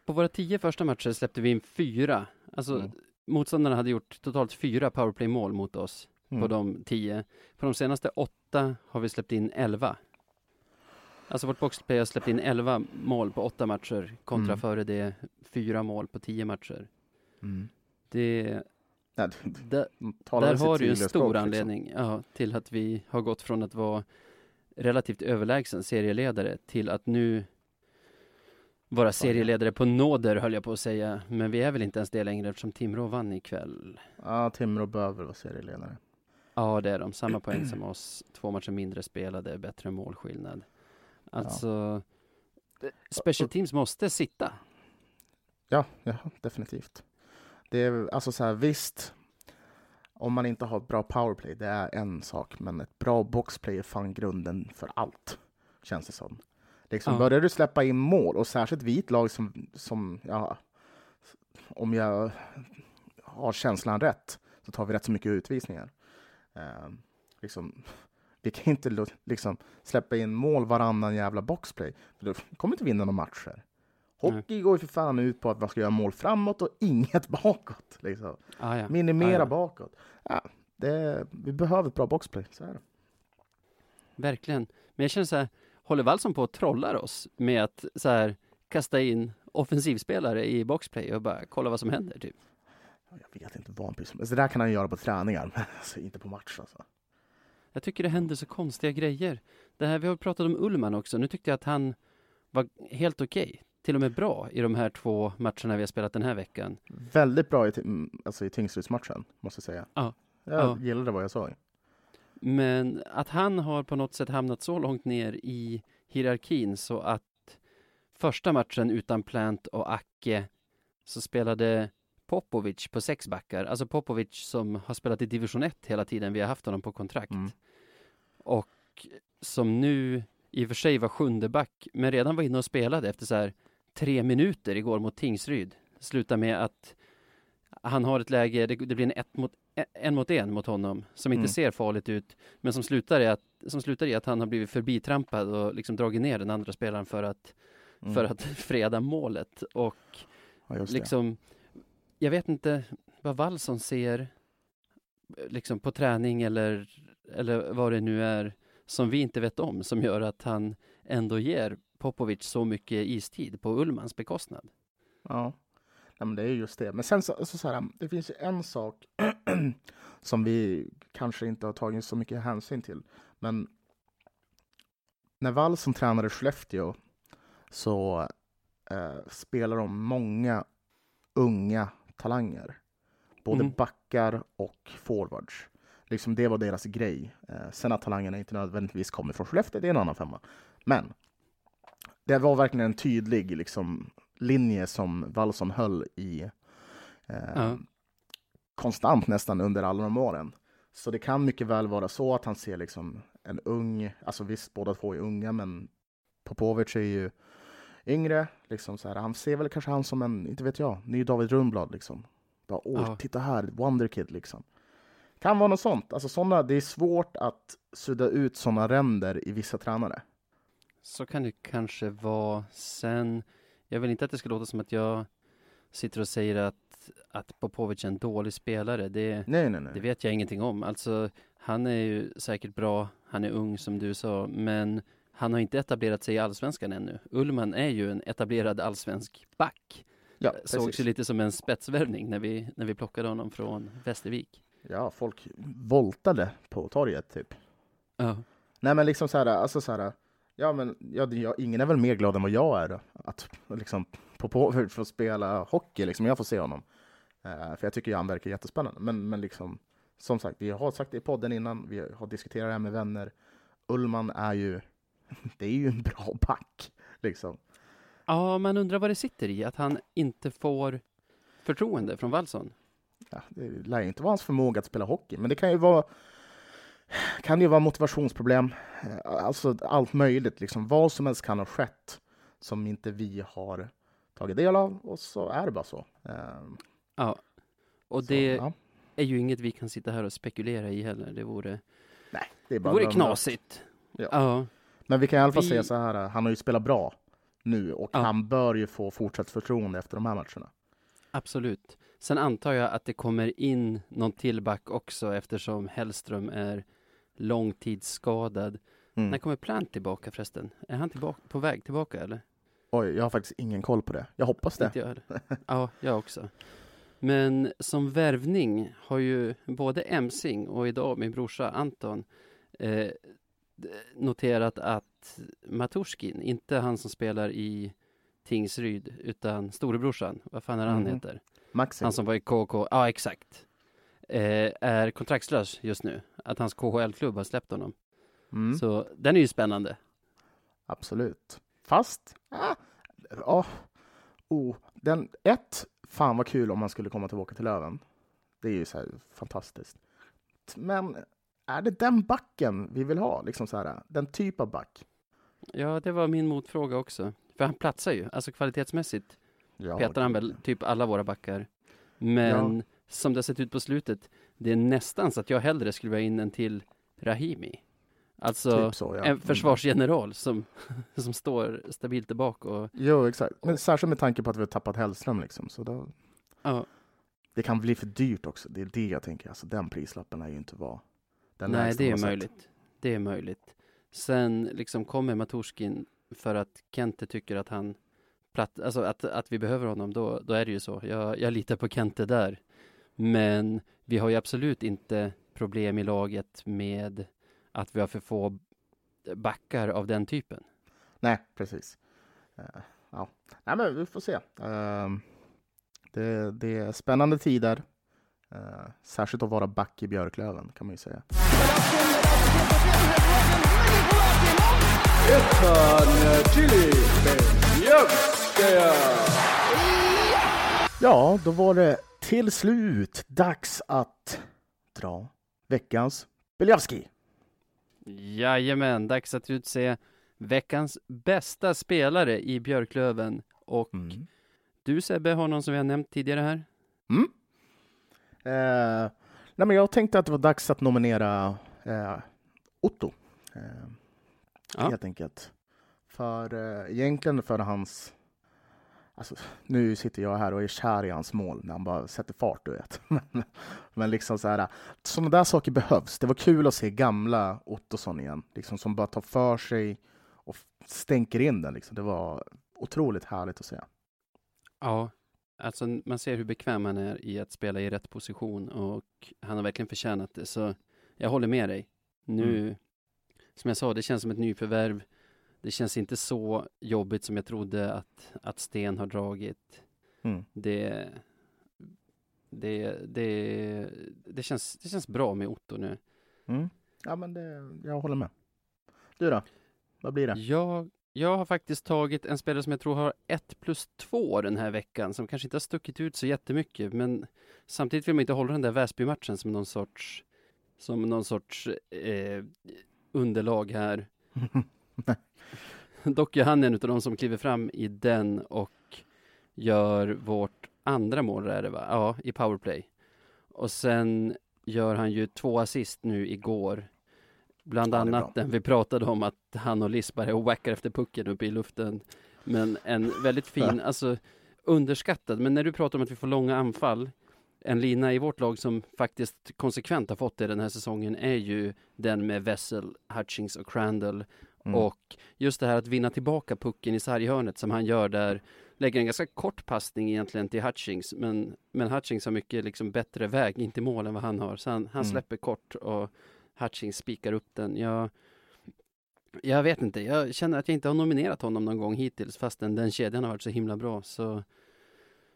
På våra tio första matcher släppte vi in fyra. Alltså Mm. motståndarna hade gjort totalt fyra powerplay-mål mot oss på Mm. de tio. På de senaste åtta har vi släppt in elva. Alltså vårt boxplay har släppt in elva mål på åtta matcher kontra Mm. före det fyra mål på tio matcher. Mm. Det, det- där, där har du en stor språk, liksom. anledning ja, till att vi har gått från att vara relativt överlägsen serieledare till att nu vara serieledare på nåder höll jag på att säga. Men vi är väl inte ens det längre eftersom Timrå vann ikväll. Ja, Timrå behöver vara serieledare. Ja, det är de. Samma poäng som oss. Två matcher mindre spelade, bättre målskillnad. Alltså, special teams måste sitta. Ja, ja definitivt. Det är alltså så här, visst, om man inte har ett bra powerplay, det är en sak, men ett bra boxplay är fan grunden för allt, känns det som. Liksom, Ja. Börjar du släppa in mål, och särskilt vi ett lag som, som ja, om jag har känslan rätt, så tar vi rätt så mycket utvisningar. Eh, liksom, vi kan inte liksom, släppa in mål varannan jävla boxplay, för då kommer inte vinna några matcher. Hockey går ju för fan ut på att man ska göra mål framåt och inget bakåt. Liksom. Ah, ja. Minimera Ja, ja. bakåt. Ja, det, vi behöver ett bra boxplay, så är det. Verkligen. Men jag känner så här, håller Wallson på att trollar oss med att så här kasta in offensivspelare i boxplay och bara kolla vad som händer typ? Jag vet inte vad han pysslar med. Så det där kan han göra på träningar, men alltså, inte på match. Alltså. Jag tycker det händer så konstiga grejer. Det här, vi har pratat om Ullman också. Nu tyckte jag att han var helt okej. Till och med bra i de här två matcherna vi har spelat den här veckan. Väldigt bra i, mm, alltså, i Tingsrydsmatchen, måste jag säga. Ja. Jag Ja. gillade vad jag såg. Men att han har på något sätt hamnat så långt ner i hierarkin så att första matchen utan Plant och Acke så spelade Popovic på sex backar. Alltså Popovic som har spelat i division 1 hela tiden vi har haft honom på kontrakt. Mm. Och som nu i och för sig var sjunde back men redan var inne och spelade efter så här tre minuter igår mot Tingsryd. Slutar med att han har ett läge, det, det blir en ett mot, en mot en mot honom som inte Mm. ser farligt ut men som slutar, i att, som slutar i att han har blivit förbitrampad och liksom dragit ner den andra spelaren för att, Mm. för att freda målet och ja, just det jag vet inte vad Wallson ser liksom på träning eller, eller vad det nu är som vi inte vet om som gör att han ändå ger Popovic så mycket istid på Ullmans bekostnad. Ja, Nej, men det är just det. Men sen så, så, så här, det finns ju en sak som vi kanske inte har tagit så mycket hänsyn till. Men när Wall som tränade Skellefteå så eh, spelar de många unga talanger. Både Mm. backar och forwards. Liksom det var deras grej. Eh, sen att talangerna inte nödvändigtvis kommer från Skellefteå, det är en annan femma. Men det var verkligen en tydlig liksom, linje som Wallson höll i eh, Ja. konstant nästan under alla de åren. Så det kan mycket väl vara så att han ser liksom en ung, alltså visst båda två är unga men Popovic är ju yngre, liksom så här. han ser väl kanske han som en, inte vet jag, ny David Rundblad liksom. Bara, åh, Ja. titta här, Wonderkid liksom. Kan vara något sånt, alltså såna, det är svårt att sudda ut sådana ränder i vissa tränare. Så kan det kanske vara. Sen, jag vill inte att det ska låta som att jag sitter och säger att, att Popovic är en dålig spelare. Det, Nej, nej, nej. det vet jag ingenting om. Alltså, han är ju säkert bra. Han är ung som du sa, men han har inte etablerat sig i allsvenskan ännu. Ullman är ju en etablerad allsvensk back. ja, Sågs ju lite som en spetsvärvning när vi, när vi plockade honom från Västervik. Ja, folk voltade på torget typ. Ja. Nej, men liksom så här, alltså så här, ja, men ja, det- ja, ingen är väl mer glad än vad jag är att liksom Popovic får spela hockey, liksom jag får se honom. Eh, för jag tycker ju han verkar jättespännande. Men, men liksom, som sagt, vi har sagt det i podden innan, vi har diskuterat det här med vänner. Ullman är ju, det är ju en bra back, liksom. ja, man undrar vad det sitter i att han inte får förtroende från Wallson. Ja, det lär ju inte vara hans förmåga att spela hockey, men det kan ju vara kan ju vara motivationsproblem, Eh, alltså allt möjligt, liksom vad som helst kan ha skett som inte vi har tagit del av och så är det bara så. Ehm, Ja. Och så, det ja. är ju inget vi kan sitta här och spekulera i heller. Det vore, Nej, det är det bara vore att glömma. knasigt. Ja. Ja. Men vi kan i alla fall Vi- säga så här, han har ju spelat bra nu och Ja. han bör ju få fortsatt förtroende efter de här matcherna. Absolut. Sen antar jag att det kommer in någon till back också eftersom Hellström är långtidsskadad. Mm. När kommer Plant tillbaka förresten? Är han tillbaka, på väg tillbaka eller? Oj, jag har faktiskt ingen koll på det. Jag hoppas det. Jag. Ja, jag också. Men som värvning har ju både Emsing och idag min brorsa Anton eh, noterat att Maturskin, inte han som spelar i Tingsryd, utan storebrorsan, vad fan är han Mhm. heter? Maxi. Han som var i KK, ja exakt. Eh, är kontraktslös just nu. Att hans KHL-klubb har släppt honom. Mm. Så den är ju spännande. Absolut. Fast, ah, ja, oh, den, ett, fan vad kul om man skulle komma tillbaka till Löven. Det är ju så här fantastiskt. Men är det den backen vi vill ha? Liksom så här, den typ av back? Ja, det var min motfråga också. För han platsar ju, alltså kvalitetsmässigt Ja, petar han väl typ alla våra backar. Men som det har sett ut på slutet, det är nästan så att jag hellre skulle vilja in en till Rahimi. Alltså Typ så, ja. en försvarsgeneral som, som står stabilt bak och Mm. Jo, exakt. Men särskilt med tanke på att vi har tappat Hellström liksom. Så då, ja, det kan bli för dyrt också. Det är det jag tänker. Alltså, den prislappen är ju inte vad den nej det är sett. möjligt. Det är möjligt. Sen liksom kommer Matorskin för att Kente tycker att han platt, alltså att, att vi behöver honom, då, då är det ju så. Jag, jag litar på Kente där. Men vi har ju absolut inte problem i laget med att vi har för få backar av den typen. Nej, precis. Eh, ja. Nej, men vi får se. Ehm, det, det är spännande tider. Eh, särskilt att vara back i Björklöven kan man ju säga. Ja, då var det till slut dags att dra veckans Biljavski. Jajamän, dags att utse veckans bästa spelare i Björklöven. Och Mm. du Sebbe har någon som vi har nämnt tidigare här. Mm. Eh, nej, men jag tänkte att det var dags att nominera eh, Otto. Eh, Ja. Helt enkelt. För eh, egentligen för hans... Alltså, nu sitter jag här och är kär i hans mål när han bara sätter fart, du vet. men, men liksom så här, sådana där saker behövs. Det var kul att se gamla Ottosson igen, liksom, som bara tar för sig och stänker in den. Liksom. Det var otroligt härligt att se. Ja, alltså man ser hur bekväm han är i att spela i rätt position och han har verkligen förtjänat det. Så jag håller med dig. Nu, som jag sa, det känns som ett nyförvärv. Det känns inte så jobbigt som jag trodde att, att Sten har dragit. Mm. Det, det, det, det, känns, det känns bra med Otto nu. Mm. Ja, men det, jag håller med. Du då? Vad blir det? Jag, jag har faktiskt tagit en spelare som jag tror har ett plus två den här veckan, som kanske inte har stuckit ut så jättemycket, men samtidigt vill man inte hålla den där Väsby-matchen som någon sorts, som någon sorts eh, underlag här. Dock är han en av de som kliver fram i den och gör vårt andra mål, är det va? Ja, i powerplay. Och sen gör han ju två assist nu igår. Bland Ja, annat den vi pratade om att han och Liss bara wackar efter pucken uppe i luften. Men en väldigt fin, alltså underskattad. Men när du pratar om att vi får långa anfall. En lina i vårt lag som faktiskt konsekvent har fått det den här säsongen är ju den med Wessel, Hutchings och Crandall. Mm. Och just det här att vinna tillbaka pucken i sarghörnet som han gör där. Lägger en ganska kort passning egentligen till Hutchings. Men, men Hutchings har mycket liksom bättre väg in till mål än vad han har. Så han, han Mm. släpper kort och Hutchings spikar upp den. Jag, jag vet inte, jag känner att jag inte har nominerat honom någon gång hittills fastän den kedjan har varit så himla bra. Så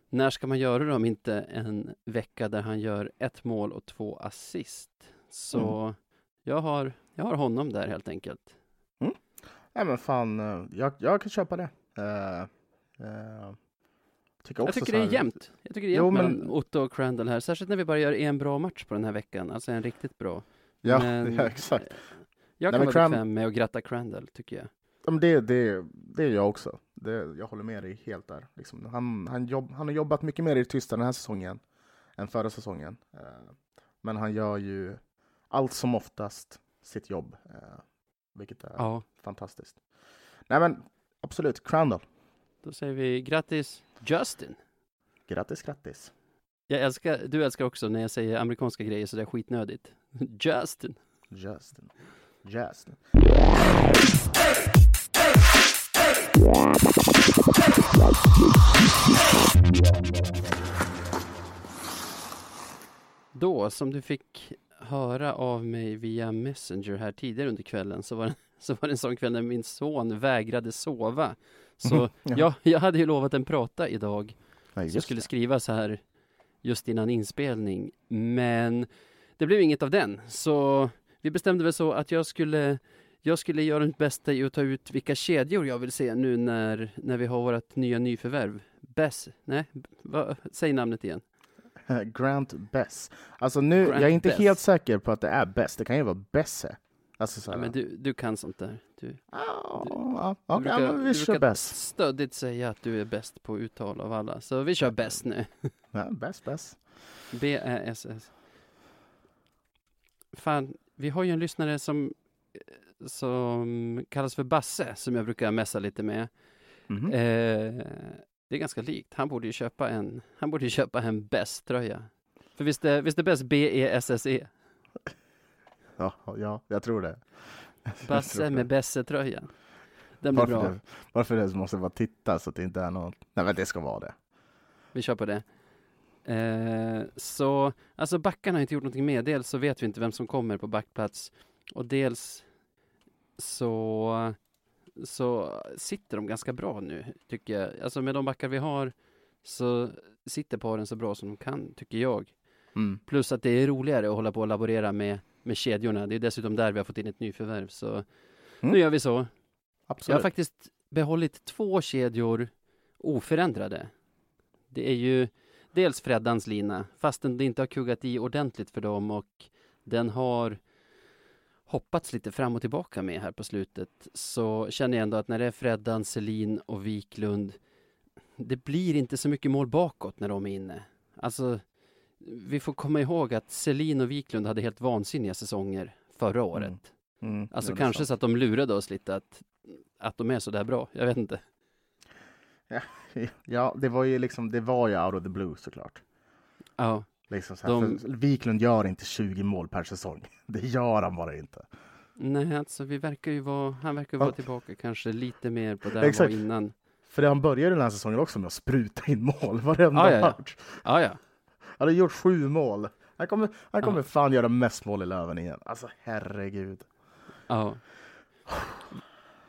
när ska man göra det om inte en vecka där han gör ett mål och två assist? Så jag, har, jag har honom där helt enkelt. Nej men fan, eh, jag, jag kan köpa det. Uh, uh, tycker Jag tycker det är här- jämnt. Jag tycker det är Jo, jämnt men- mellan Otto och Crandall här. Särskilt när vi bara gör en bra match på den här veckan. Alltså en riktigt bra. Ja, Men- ja exakt. Jag Nej, kan vara Cran- bekväm med att gratta Crandall, tycker jag. Ja, men det, det, det är jag också. Det, jag håller med dig helt där. Liksom, han, han, jobb, han har jobbat mycket mer i det tysta den här säsongen än förra säsongen. Eh, men han gör ju allt som oftast sitt jobb, eh, vilket är Ja, fantastiskt. Nej men absolut, Crandall. då säger vi grattis Justin. Grattis, grattis. Jag älskar, du älskar också när jag säger amerikanska grejer sådär skitnödigt. Justin. Justin. Justin. Då, som du fick höra av mig via Messenger här tidigare under kvällen, så var det, så var det en sån kväll när min son vägrade sova. Så Ja. jag, jag hade ju lovat en prata idag, som just skulle skriva så här just innan inspelning. Men det blev inget av den, så vi bestämde väl så att jag skulle jag skulle göra mitt bästa i att ta ut vilka kedjor jag vill se nu när, när vi har vårt nya nyförvärv. Bess, nej, va, säg namnet igen. Grant Bess. Alltså nu, Grant jag är inte Bess. helt säker på att det är Bess. Det kan ju vara Besse. Alltså så Ja, men du, du kan sånt där. Du, Ja, du- ja, du okej, ja, brukar- men du vi kör brukar Bess. stöddigt säga att du är bäst på uttal av alla. Så vi kör bäst nu. Ja, Bess, Bess. B-Ä-S-S. Fan, vi har ju en lyssnare som, som kallas för Basse, som jag brukar messa lite med. Mhm. Eh, det är ganska likt. Han borde ju köpa en, han borde köpa en Bess-tröja. För visst är, visst är Bess B-E-S-S-E? Ja, ja, jag tror det. Tror Basse det. med Besse-tröjan. Den blir Varför bra. det, varför det måste bara titta så att det inte är något. Nej men det ska vara det. Vi kör på det. Eh, så, alltså backarna har inte gjort någonting med. Dels så vet vi inte vem som kommer på backplats. Och dels så, så sitter de ganska bra nu, tycker jag. Alltså med de backar vi har så sitter paren så bra som de kan, tycker jag. Mm. Plus att det är roligare att hålla på och laborera med, med kedjorna. Det är dessutom där vi har fått in ett nyförvärv. Så Mm. nu gör vi så. Jag har Absolut. faktiskt behållit två kedjor oförändrade. Det är ju dels Freddans lina, fastän det inte har kuggat i ordentligt för dem och den har hoppats lite fram och tillbaka med här på slutet så känner jag ändå att när det är Freddan, Selin och Wiklund det blir inte så mycket mål bakåt när de är inne. Alltså, vi får komma ihåg att Selin och Wiklund hade helt vansinniga säsonger förra året. Mm. Alltså Ja, det är kanske sant. så att de lurade oss lite att, att de är så där bra. Jag vet inte. Ja, det var ju liksom, det var ju out of the blue såklart. Ja, Liksom så här, De- Wiklund gör inte 20 mål per säsong. Det gör han bara inte. nej alltså vi verkar ju vara, han verkar ju Ja. vara tillbaka kanske lite mer på där Exakt. var innan. För han började den här säsongen också med att spruta in mål varenda Ja, ja, ja. match. Ja, ja. Han har gjort sju mål. Han kommer, han kommer Ja. fan göra mest mål i Löven igen. Alltså herregud. ja.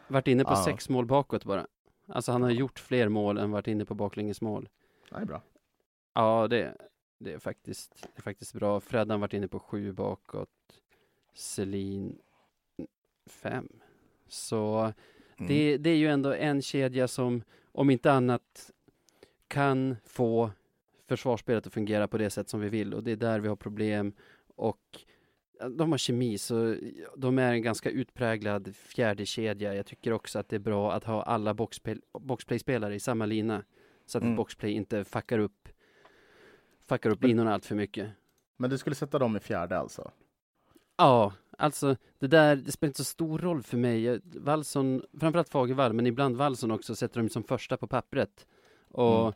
Varit inne på Ja. sex mål bakåt bara. Alltså han har gjort fler mål än varit inne på baklängesmål. Det är bra. Ja, det, det, är faktiskt, det är faktiskt bra. Freddan varit inne på sju bakåt. Selin fem. Så Mm. Det, det är ju ändå en kedja som, om inte annat, kan få försvarsspelet att fungera på det sätt som vi vill och det är där vi har problem. Och de har kemi, så de är en ganska utpräglad fjärde kedja. Jag tycker också att det är bra att ha alla boxplay- boxplay-spelare i samma lina, så att Mm. boxplay inte fuckar upp, fuckar upp linorna allt för mycket. Men du skulle sätta dem i fjärde alltså? Ja, alltså det där, det spelar inte så stor roll för mig. Wallson, framförallt Fagervall, men ibland Wallson också, sätter de som första på pappret. Och Mm.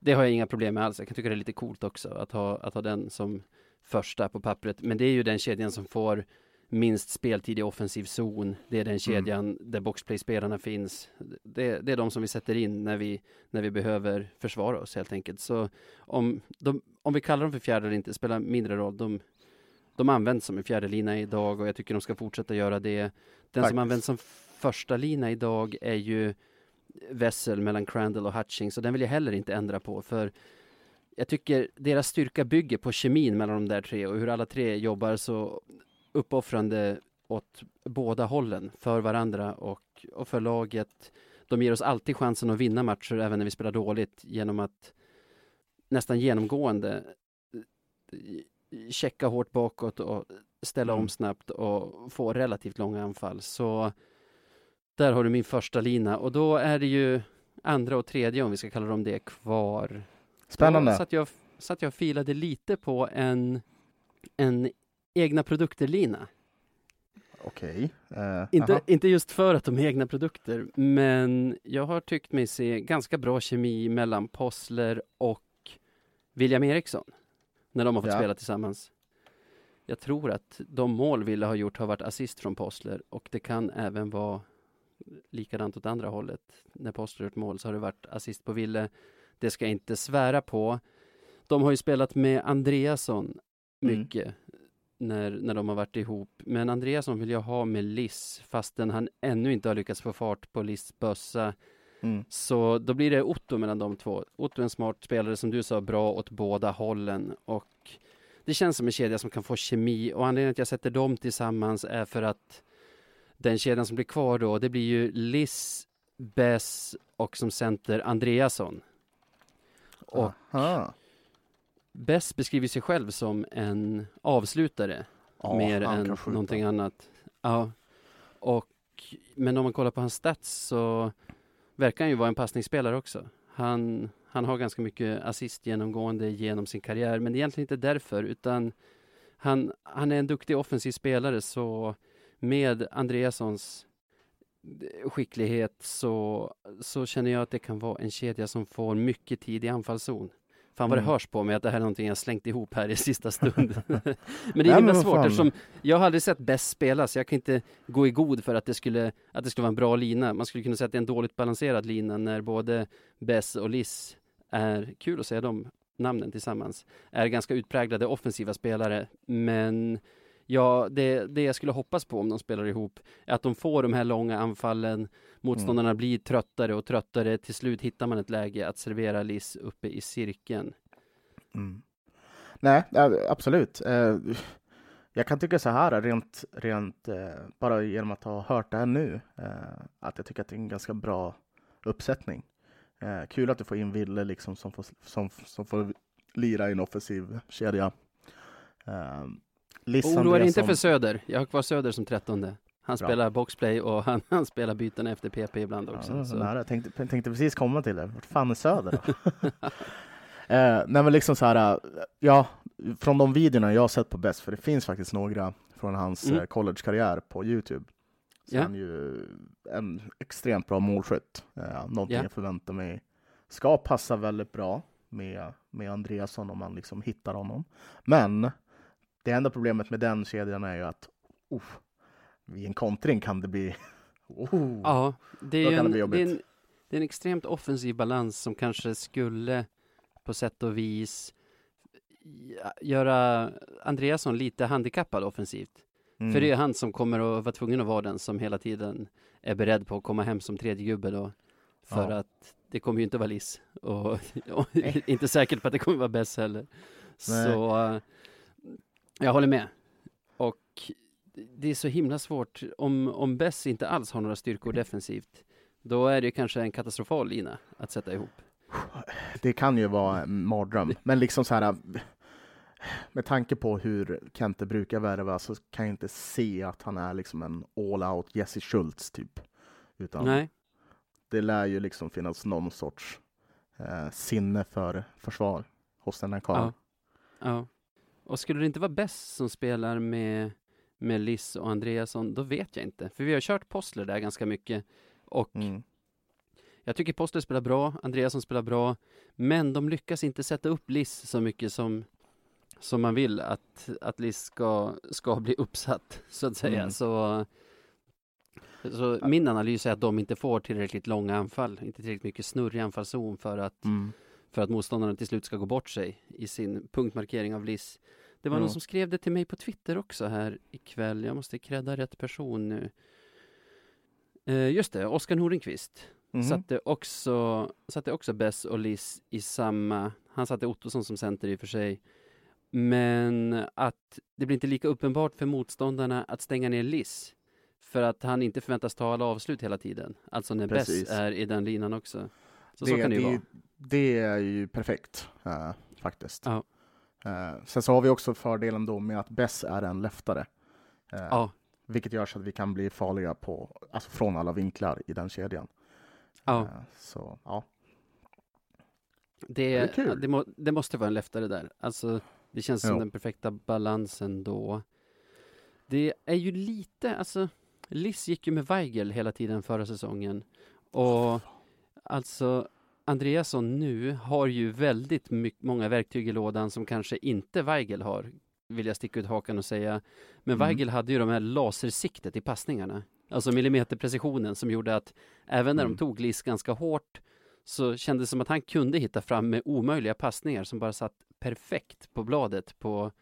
det har jag inga problem med alls. Jag kan tycka det är lite coolt också att ha, att ha den som första på pappret. Men det är ju den kedjan som får minst speltid i offensiv zon. Det är den kedjan där boxplay-spelarna finns. Det, det är de som vi sätter in när vi, när vi behöver försvara oss helt enkelt. Så om, de, om vi kallar dem för fjärde eller inte spelar mindre roll. De, de används som en fjärde lina idag och jag tycker de ska fortsätta göra det. Den Faktiskt. som används som första lina idag är ju Vessel mellan Crandall och Hutchings och den vill jag heller inte ändra på för jag tycker deras styrka bygger på kemin mellan de där tre och hur alla tre jobbar så uppoffrande åt båda hållen för varandra och, och för laget. De ger oss alltid chansen att vinna matcher även när vi spelar dåligt genom att nästan genomgående eh, checka hårt bakåt och ställa om Mm. snabbt och få relativt långa anfall. Så där har du min första lina och då är det ju andra och tredje om vi ska kalla dem det kvar. Spännande. Då satt jag, satt jag och filade lite på en, en egna produkter-lina. Okej. eh, Inte, inte just för att de är egna produkter, men jag har tyckt mig se ganska bra kemi mellan Possler och William Eriksson när de har fått Ja. spela tillsammans. Jag tror att de mål Ville har gjort har varit assist från Possler och det kan även vara likadant åt andra hållet. När Possler gjort mål så har det varit assist på Ville. Det ska jag inte svära på. De har ju spelat med Andreasson Mm. mycket när, när de har varit ihop. Men Andreasson vill jag ha med Liss fastän han ännu inte har lyckats få fart på Liss bössa. Mm. Så då blir det Otto mellan de två. Otto är en smart spelare som du sa, bra åt båda hållen och det känns som en kedja som kan få kemi och anledningen att jag sätter dem tillsammans är för att den kedjan som blir kvar då, det blir ju Liss, Bess och som center Andreasson. Och Aha. Bess beskriver sig själv som en avslutare Ja, mer än någonting annat. Ja. Och, men om man kollar på hans stats så verkar han ju vara en passningsspelare också. Han, han har ganska mycket assist genomgående genom sin karriär, men egentligen inte därför, utan han, han är en duktig offensiv spelare, så med Andreassons skicklighet så, så känner jag att det kan vara en kedja som får mycket tid i anfallszon. Fan vad det Mm. hörs på mig att det här är någonting jag slängt ihop här i sista stund. men det är Nej, himla svårt eftersom jag har aldrig sett bäst spela så jag kan inte gå i god för att det skulle, att det skulle vara en bra lina. Man skulle kunna säga att det är en dåligt balanserad lina när både Bess och Liss är, kul att säga de namnen tillsammans, är ganska utpräglade offensiva spelare. Men ja, det, det jag skulle hoppas på om de spelar ihop är att de får de här långa anfallen, motståndarna blir tröttare och tröttare, till slut hittar man ett läge att servera Liss uppe i cirkeln. Mm. Nej, absolut. Eh, Jag kan tycka så här rent, rent eh, bara genom att ha hört det här nu, eh, att jag tycker att det är en ganska bra uppsättning. Kul att du får in Ville liksom som får, som, som får lira i en offensiv kedja. Oroa dig inte Andreasson- för Söder, jag har kvar Söder som trettonde. Han Bra. spelar boxplay och han, han spelar byten efter PP ibland också. Ja, så. nära. Jag tänkte, tänkte precis komma till det. Vart fan är Söder då? eh, nej men liksom så här, eh, ja, från de videorna jag har sett på Best, för det finns faktiskt några från hans Mm. eh, collegekarriär på Youtube. Så är han ju en extremt bra målskytt. Eh, någonting Ja. jag förväntar mig ska passa väldigt bra med, med Andreasson om man liksom hittar honom. Men det enda problemet med den kedjan är ju att oh, vid en kontring kan det bli oh, Ja, det är det en, bli det, är en, det är en extremt offensiv balans som kanske skulle på sätt och vis göra Andreasson lite handikappad offensivt. mm. För det är han som kommer att vara tvungen att vara den som hela tiden är beredd på att komma hem som tredje gubbe då. För Ja. att det kommer ju inte vara Liss och, och inte säkert på att det kommer vara bäst heller. Nej. Så eh, jag håller med. Och det är så himla svårt. Om, om Bess inte alls har några styrkor defensivt, då är det kanske en katastrofal lina att sätta ihop. Det kan ju vara en mardröm, men liksom så här med tanke på hur Kente brukar värva så kan jag inte se att han är liksom en all-out Jesse Schultz typ. Utan Nej, det lär ju liksom finnas någon sorts eh, sinne för försvar hos den här karln. ja. ja. Och skulle det inte vara Bess som spelar med med Liss och Andreasson, då vet jag inte. För vi har kört Postler där ganska mycket. Och Mm. jag tycker Postler spelar bra, Andreasson spelar bra. Men de lyckas inte sätta upp Liss så mycket som, som man vill att, att Liss ska, ska bli uppsatt, så att säga. Mm. Så, så min analys är att de inte får tillräckligt långa anfall, inte tillräckligt mycket snurr i anfallszon för att Mm. för att motståndaren till slut ska gå bort sig i sin punktmarkering av Liss. Det var Ja. någon som skrev det till mig på Twitter också här ikväll. Jag måste credda rätt person nu. Eh, just det, Oskar Nordenqvist Mhm. satte också, satte också Bess och Liss i samma, han satte Ottosson som center i och för sig. Men att det blir inte lika uppenbart för motståndarna att stänga ner Liss. För att han inte förväntas ta alla avslut hela tiden. Alltså när Bess Precis. är i den linan också. Så det, så kan det ju det, vara. det är ju perfekt, eh, faktiskt. Ja. Eh, sen så har vi också fördelen då med att Bess är en leftare. Eh, Ja, Vilket gör så att vi kan bli farliga på, alltså från alla vinklar i den kedjan. ja. Eh, så ja, Det, det det, må, det måste vara en leftare där. Alltså, det känns som Ja. den perfekta balansen då. Det är ju lite, alltså, Liss gick ju med Weigel hela tiden förra säsongen. Och alltså, Andreasson nu har ju väldigt många verktyg i lådan som kanske inte Weigel har, vill jag sticka ut hakan och säga. Men Mm. Weigel hade ju de här lasersiktet i passningarna. Alltså millimeterprecisionen som gjorde att även när Mm. de tog Liss ganska hårt så kändes det som att han kunde hitta fram med omöjliga passningar som bara satt perfekt på bladet på,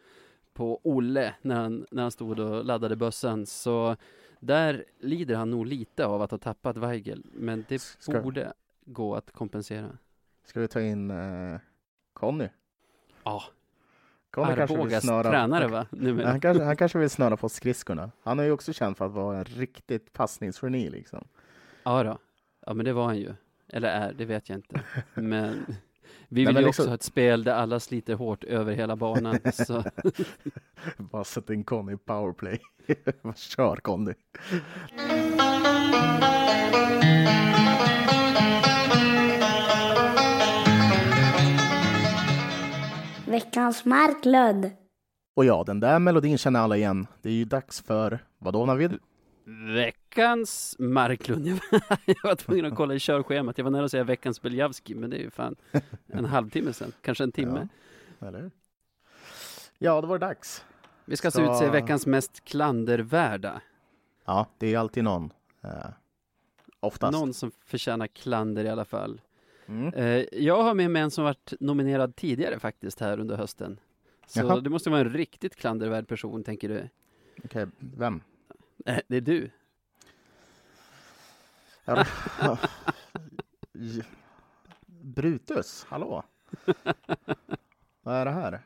på Olle när han, när han stod och laddade bössan. Så där lider han nog lite av att ha tappat Weigel, men det Ska- borde gå att kompensera. ska vi ta in eh, Conny? Ja, Conny Arbogas snöra, tränare va? Nu han, kanske, han kanske vill snöra på skridskorna. Han är ju också känd för att vara en riktigt passningsgeni liksom. Ja då. Ja men det var han ju. Eller är, det vet jag inte. Men vi Nej, vill men ju liksom- också ha ett spel där alla sliter hårt över hela banan. Så Bara sätta in Conny i powerplay. Kör Conny. Veckans Marklund. Och ja, den där melodin känner alla igen. Det är ju dags för, vadå Navid? veckans Marklund. Jag var- tvungen att kolla i körschemat. Jag var nära att säga veckans Beljavski, men det är ju fan en halvtimme sedan. Kanske en timme. Ja, eller? Ja, då var det dags. Vi ska Så- alltså utse veckans mest klandervärda. Ja, det är alltid någon. Eh, oftast. Någon som förtjänar klander i alla fall. Mm. Eh, jag har med mig en som varit nominerad tidigare faktiskt här under hösten. Så Jaha. det måste vara en riktigt klandervärd person, tänker du? Okej, vem? Eh, det är du. Ja, Brutus, hallå? Vad är det här?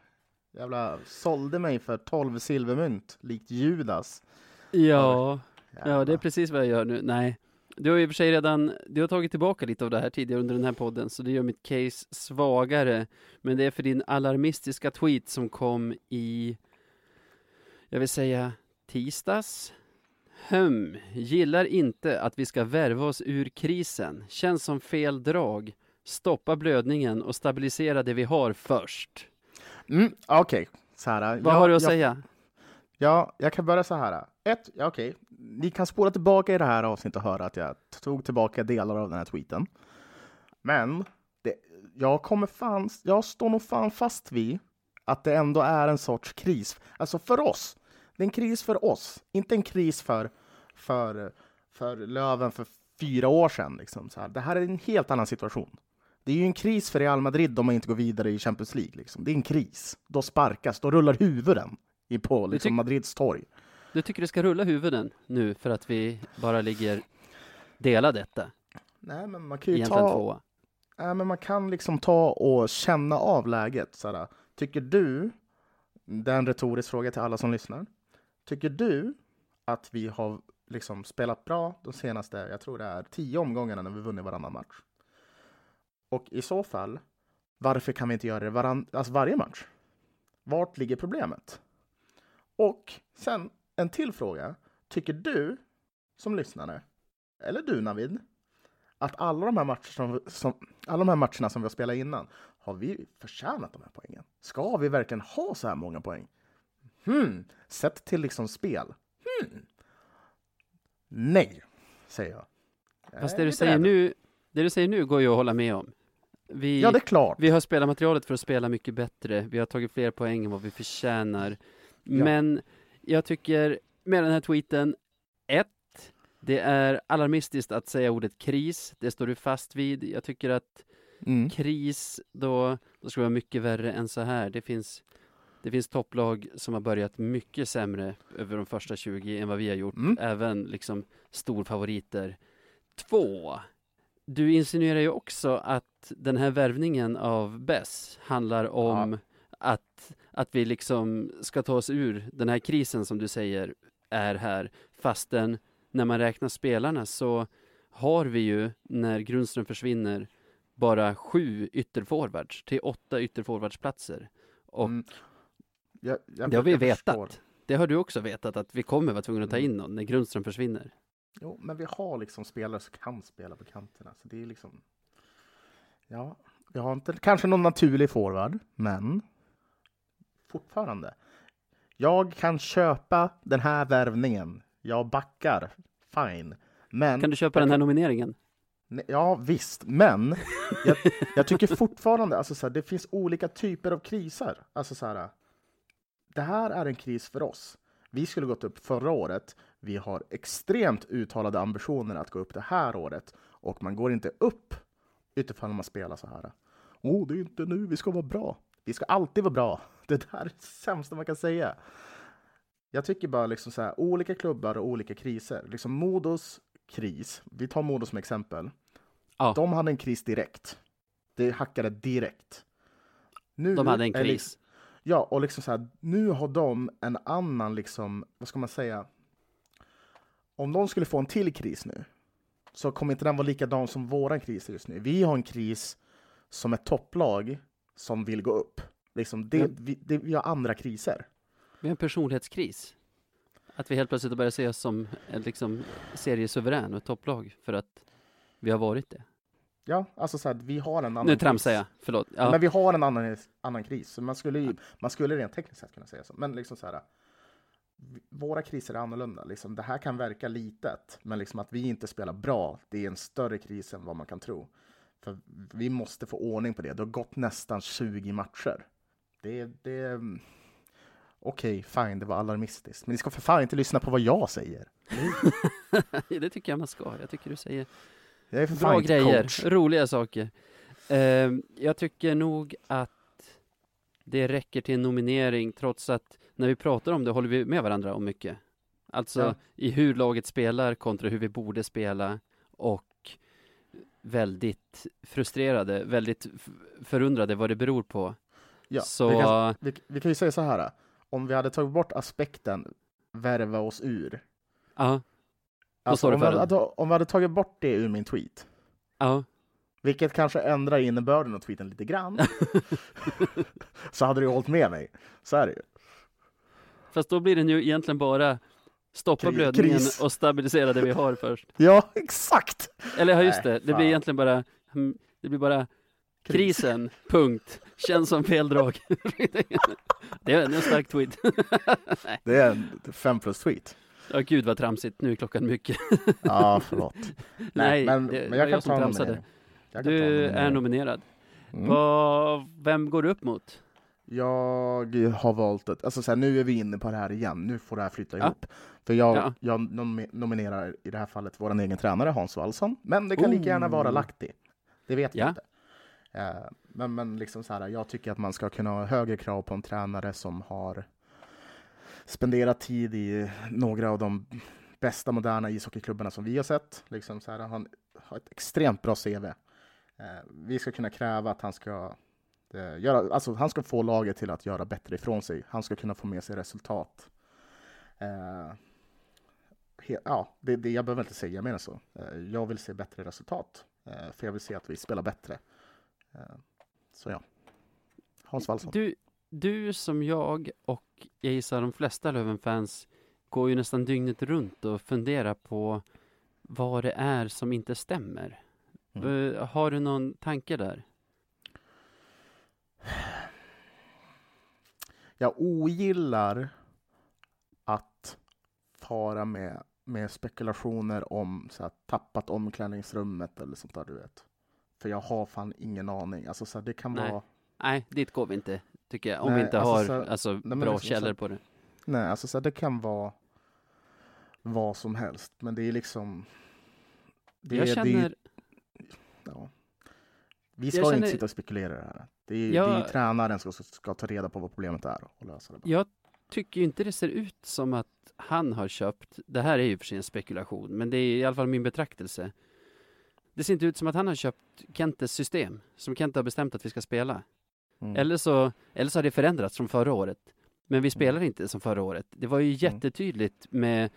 Jävla sålde mig för 12 silvermynt, likt Judas. Ja, ja, det är precis vad jag gör nu. Nej, du har i och för sig redan, du har tagit tillbaka lite av det här tidigare under den här podden, så det gör mitt case svagare. Men det är för din alarmistiska tweet som kom i, jag vill säga tisdags. Höm, gillar inte att vi ska värva oss ur krisen. Känns som fel drag. Stoppa blödningen och stabilisera det vi har först. Mm, Okej, så här. Vad ja, har du att jag, säga? Ja, jag kan börja så här. Ett, ja, okej. Ni kan spola tillbaka i det här avsnittet och höra att jag tog tillbaka delar av den här tweeten. Men det, jag kommer fan, jag står nog fan fast vid att det ändå är en sorts kris. Alltså för oss. Det är en kris för oss, inte en kris för, för, för Löven för fyra år sedan. Liksom, så här. Det här är en helt annan situation. Det är ju en kris för Real Madrid om man inte går vidare i Champions League. Liksom. Det är en kris. Då sparkas, då rullar huvuden på liksom, Madrids torg. Du tycker det ska rulla huvuden nu för att vi bara ligger dela detta? Nej, men man kan ju Egentligen ta, tvåa. nej, men man kan liksom ta och känna av läget. Så här, tycker du, det är en retorisk fråga till alla som lyssnar. Tycker du att vi har liksom spelat bra de senaste, jag tror det är tio omgångarna när vi vunnit varannan match? Och i så fall, varför kan vi inte göra det varann, alltså varje match? Vart ligger problemet? Och sen en till fråga. Tycker du som lyssnare, eller du Navid, att alla de här matcherna som, som, alla de här matcherna som vi har spelat innan, har vi förtjänat de här poängen? Ska vi verkligen ha så här många poäng? Hmm, sett till liksom spel. Nej, säger jag. Fast det du, lite säger nu, det du säger nu går ju att hålla med om. Vi, Ja, det är klart. vi har spelarmaterialet för att spela mycket bättre. Vi har tagit fler poäng än vad vi förtjänar. Ja. Men jag tycker med den här tweeten, ett, det är alarmistiskt att säga ordet kris. Det står du fast vid. Jag tycker att Mm. kris, då, då det vara mycket värre än så här. Det finns, det finns topplag som har börjat mycket sämre över de första 20 än vad vi har gjort. Mm. Även liksom storfavoriter. Två, du insinuerar ju också att den här värvningen av Bess handlar om att, att vi liksom ska ta oss ur den här krisen som du säger är här. Fastän när man räknar spelarna så har vi ju, när Grundström försvinner, bara sju ytterforwards till åtta ytterforwardsplatser. Och Mm. Jag, jag, det har vi vetat. förstår. Det har du också vetat, att vi kommer vara tvungna att ta Mm. in någon när Grundström försvinner. Jo, men vi har liksom spelare som kan spela på kanterna. Så det är liksom... Ja, vi har inte kanske någon naturlig forward, men fortfarande. Jag kan köpa den här värvningen. Jag backar. Fine. Men... Kan du köpa den här nomineringen? Ja, visst. Men jag, jag tycker fortfarande alltså så här, det finns olika typer av kriser. Alltså så här, det här är en kris för oss. Vi skulle gått upp förra året. Vi har extremt uttalade ambitioner att gå upp det här året och man går inte upp utifrån man spelar så här. Åh, oh, det är inte nu vi ska vara bra. Vi ska alltid vara bra. Det där är det sämsta man kan säga. Jag tycker bara liksom så här, olika klubbar och olika kriser. Liksom Modos kris, vi tar Modo som exempel. Ja. De hade en kris direkt. Det hackade direkt. Nu De hade en kris. liksom- ja, och liksom så här, nu har de en annan, liksom, vad ska man säga? Om de skulle få en till kris nu, så kommer inte den vara likadan som våran kris just nu. Vi har en kris som ett topplag som vill gå upp. Liksom det, Mm. vi, det, vi har andra kriser. Vi har en personlighetskris. Att vi helt plötsligt börjar se oss som en liksom seriesuverän och ett topplag för att vi har varit det. Ja, alltså så här, vi har en annan Nu tramsar jag, förlåt. Ja. Men vi har en annan, annan kris. Så man skulle, ju, man skulle rent tekniskt sett kunna säga så. Men liksom så här, våra kriser är annorlunda. Liksom, det här kan verka litet, men liksom att vi inte spelar bra, det är en större kris än vad man kan tro. För vi måste få ordning på det. Det har gått nästan 20 matcher. Det, det, Okej, fine, det var alarmistiskt. Men ni ska för fan inte lyssna på vad jag säger. det tycker jag man ska. Jag tycker du säger bra grejer, coach. roliga saker. Eh, jag tycker nog att det räcker till en nominering trots att när vi pratar om det håller vi med varandra om mycket. Alltså Ja. i hur laget spelar kontra hur vi borde spela och väldigt frustrerade, väldigt förundrade vad det beror på. Ja, Så vi, kan, vi, vi kan ju säga så här. Om vi hade tagit bort aspekten värva oss ur. ja, Alltså, om, vi hade, om vi hade tagit bort det ur min tweet, ja, vilket kanske ändrar innebörden av tweeten lite grann, så hade du hållit med mig. Så är det ju. fast då blir den ju egentligen bara stoppa Kri- blödningen kris. och stabilisera det vi har först. Ja, exakt! Eller ja, just det, det blir egentligen bara, mm, det blir bara. Krisen, punkt. Känns som fel drag. det är en stark tweet. Det är en fem plus tweet. Ja, gud vad tramsigt. Nu är klockan mycket. Ja, förlåt. Nej, men, det men jag kan ta tramsade. Du är nominerad. Mm. Vad, vem går du upp mot? Jag har valt att, alltså så här, nu är vi inne på det här igen, nu får det här flytta Ja. ihop. För jag, Ja. jag nom- nominerar i det här fallet vår egen tränare Hans Wallson, men det kan lika gärna vara Oh. Lahti. Det vet vi Ja. inte. Eh, men men liksom så här, jag tycker att man ska kunna ha högre krav på en tränare som har spenderat tid i några av de bästa moderna ishockeyklubbarna som vi har sett. Liksom så här, han har ett extremt bra CV. Eh, vi ska kunna kräva att han ska eh, göra, alltså han ska få laget till att göra bättre ifrån sig. Han ska kunna få med sig resultat. Ja, det, det, jag behöver inte säga mer än så. Jag vill se bättre resultat, för jag vill se att vi spelar bättre. Eh, så ja, Hans Wallson. Du, du som jag och jag gissar de flesta Löven-fans går ju nästan dygnet runt och funderar på vad det är som inte stämmer. Mm. Har du någon tanke där? Jag ogillar att fara med, med spekulationer om så här, tappat omklädningsrummet eller sånt där, du vet. För jag har fan ingen aning. Alltså, så här, det kan Nej. vara... Nej, dit går vi inte, tycker jag. Om Nej, vi inte alltså, har så- alltså, men bra liksom källor på det. Nej, alltså så här, det kan vara vad som helst. Men det är liksom... Det, jag känner, Det ja. Vi ska känner- inte sitta och spekulera i det här. Det är, Jag- det är ju tränaren som ska, ska ta reda på vad problemet är och lösa det. Bara. jag tycker inte det ser ut som att han har köpt, det här är ju för sig en spekulation, men det är i alla fall min betraktelse. Det ser inte ut som att han har köpt Kentes system, som Kente har bestämt att vi ska spela. Mm. Eller, så, eller så har det förändrats från förra året. Men vi spelar Mm. inte som förra året. Det var ju jättetydligt med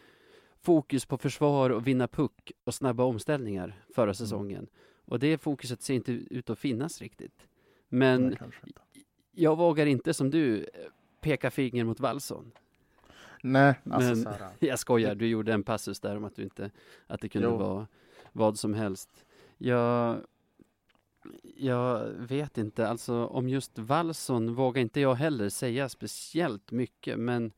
fokus på försvar och vinna puck och snabba omställningar förra Mm. säsongen. Och det fokuset ser inte ut att finnas riktigt. Men jag vågar inte som du peka finger mot Wallson. Nej, alltså Men- här, Jag skojar, du gjorde en passus där om att du inte, att det kunde Jo. vara vad som helst. Jag, jag vet inte, alltså om just Wallson vågar inte jag heller säga speciellt mycket, men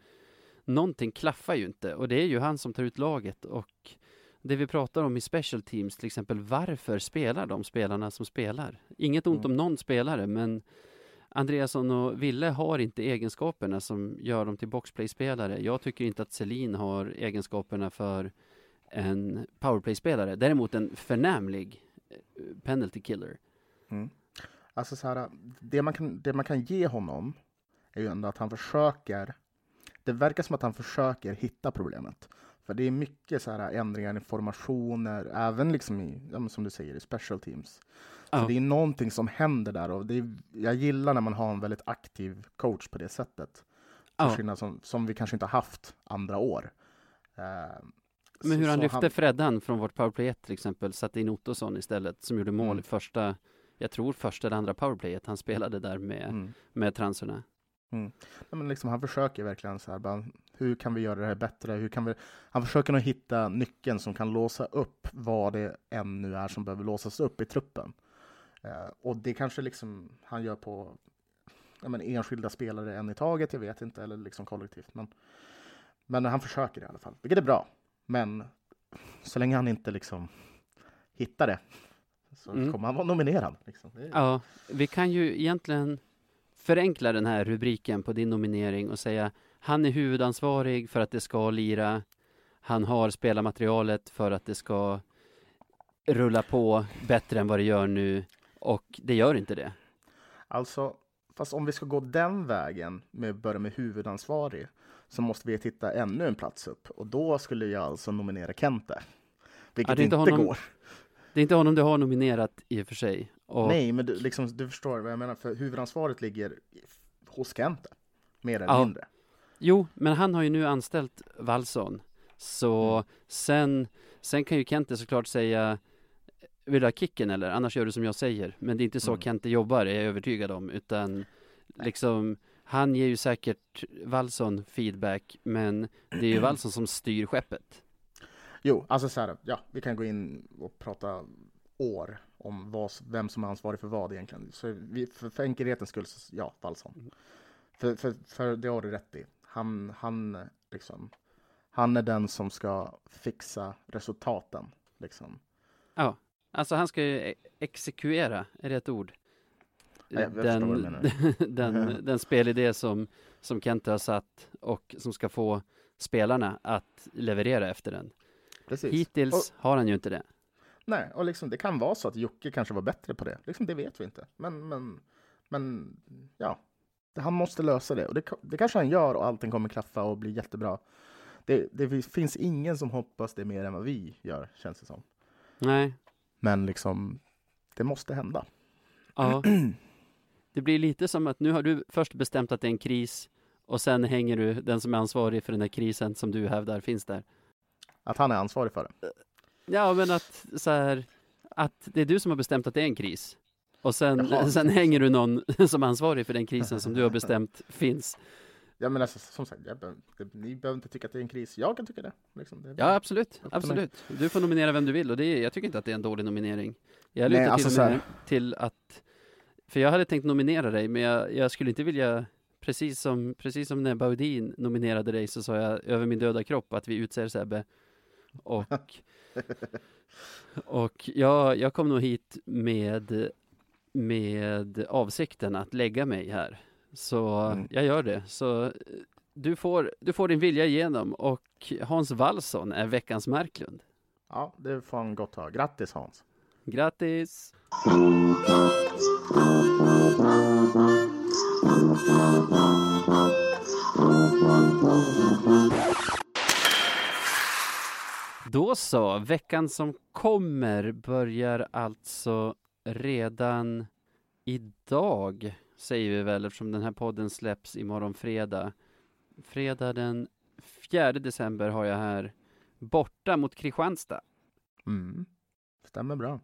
någonting klaffar ju inte och det är ju han som tar ut laget och det vi pratar om i special teams, till exempel varför spelar de spelarna som spelar? Inget ont Mm. om någon spelare, men Andreasson och Ville har inte egenskaperna som gör dem till boxplay-spelare. Jag tycker inte att Selin har egenskaperna för en powerplay-spelare. Däremot en förnämlig penalty killer. Mm. Alltså så här, det man, kan, det man kan ge honom är ju ändå att han försöker. Det verkar som att han försöker hitta problemet. För det är mycket så här ändringar i formationer, även liksom i, ja, som du säger, i special teams. Så det är någonting som händer där och det är, jag gillar när man har en väldigt aktiv coach på det sättet. Skillnad som, som vi kanske inte har haft andra år. Eh, Men så- hur han lyfte Freddan från vårt powerplay 1 till exempel, satte in Ottosson istället, som gjorde mål Mm. i första, jag tror första eller andra powerplayet han spelade där med, Mm. med transorna. Ja, men liksom, han försöker verkligen så här, bara, hur kan vi göra det här bättre? Hur kan vi... Han försöker nog hitta nyckeln som kan låsa upp vad det än nu är som behöver låsas upp i truppen. Eh, och det kanske liksom han gör på ja, men enskilda spelare en i taget, jag vet inte, eller liksom kollektivt. Men, men han försöker i alla fall, vilket är bra. Men så länge han inte liksom hittar det så Mm. kommer han vara nominerad. Liksom. Det är, Ja, vi kan ju egentligen förenkla den här rubriken på din nominering och säga han är huvudansvarig för att det ska lira. Han har spelarmaterialet för att det ska rulla på bättre än vad det gör nu och det gör inte det. Alltså, fast om vi ska gå den vägen med börja med huvudansvarig så måste vi titta ännu en plats upp och då skulle jag alltså nominera Kente. Vilket Ja, inte, inte honom- går. Det är inte honom du har nominerat i och för sig. Och, Nej, men du, liksom, du förstår vad jag menar, för huvudansvaret ligger hos Kente. Mer eller Ja. mindre. Jo, men han har ju nu anställt Wallson. Så Mm. sen, sen kan ju Kente såklart säga Vill du ha kicken eller? Annars gör du som jag säger. Men det är inte så Mm. Kente jobbar, är jag övertygad om. Utan liksom, han ger ju säkert Wallson feedback, men det är ju Wallson som styr skeppet. Jo, alltså så här, ja, vi kan gå in och prata år om vad, vem som är ansvarig för vad egentligen. Så vi, för, för enkelhetens skull, så, ja, Wallson. För, för, för det har du rätt i. Han, han, liksom, han är den som ska fixa resultaten. Liksom. Ja, alltså han ska ju e- exekuera, är det ett ord? Vad du den, menar. den, den spelidé som, som Kente har satt och som ska få spelarna att leverera efter den. Precis. Hittills har han ju inte det. Nej, och liksom, det kan vara så att Jocke kanske var bättre på det. Liksom, det vet vi inte. Men, men, men ja, han måste lösa det. Och det, det kanske han gör och allting kommer klaffa och bli jättebra. Det, det finns ingen som hoppas det mer än vad vi gör, känns det som. Nej, Men liksom, det måste hända. ja. Det blir lite som att nu har du först bestämt att det är en kris och sen hänger du den som är ansvarig för den här krisen som du hävdar finns där. Att han är ansvarig för det. Ja, men att så här, att det är du som har bestämt att det är en kris. Och sen, Jaha. sen hänger du någon som är ansvarig för den krisen som du har bestämt finns. Ja, men alltså, som sagt, behöver, det, ni behöver inte tycka att det är en kris. Jag kan tycka det. Liksom, det Ja, absolut. Absolut. Du får nominera vem du vill och det är, jag tycker inte att det är en dålig nominering. Jag lutar Nej, alltså till till att, för jag hade tänkt nominera dig, men jag, jag skulle inte vilja precis som, precis som när Baudin nominerade dig så sa jag över min döda kropp att vi utser Sebbe. Och, och jag, jag kom nog hit med, med avsikten att lägga mig här. Så Mm. jag gör det. Så eh, du får, du får din vilja igenom och Hans Wallson är veckans Marklund. Ja, det får han gott ha. Grattis Hans! Grattis! Då så, veckan som kommer börjar alltså redan idag, säger vi väl eftersom den här podden släpps imorgon fredag. Fredag den 4 december har jag här, borta mot Kristianstad. Mm. Stämmer bra.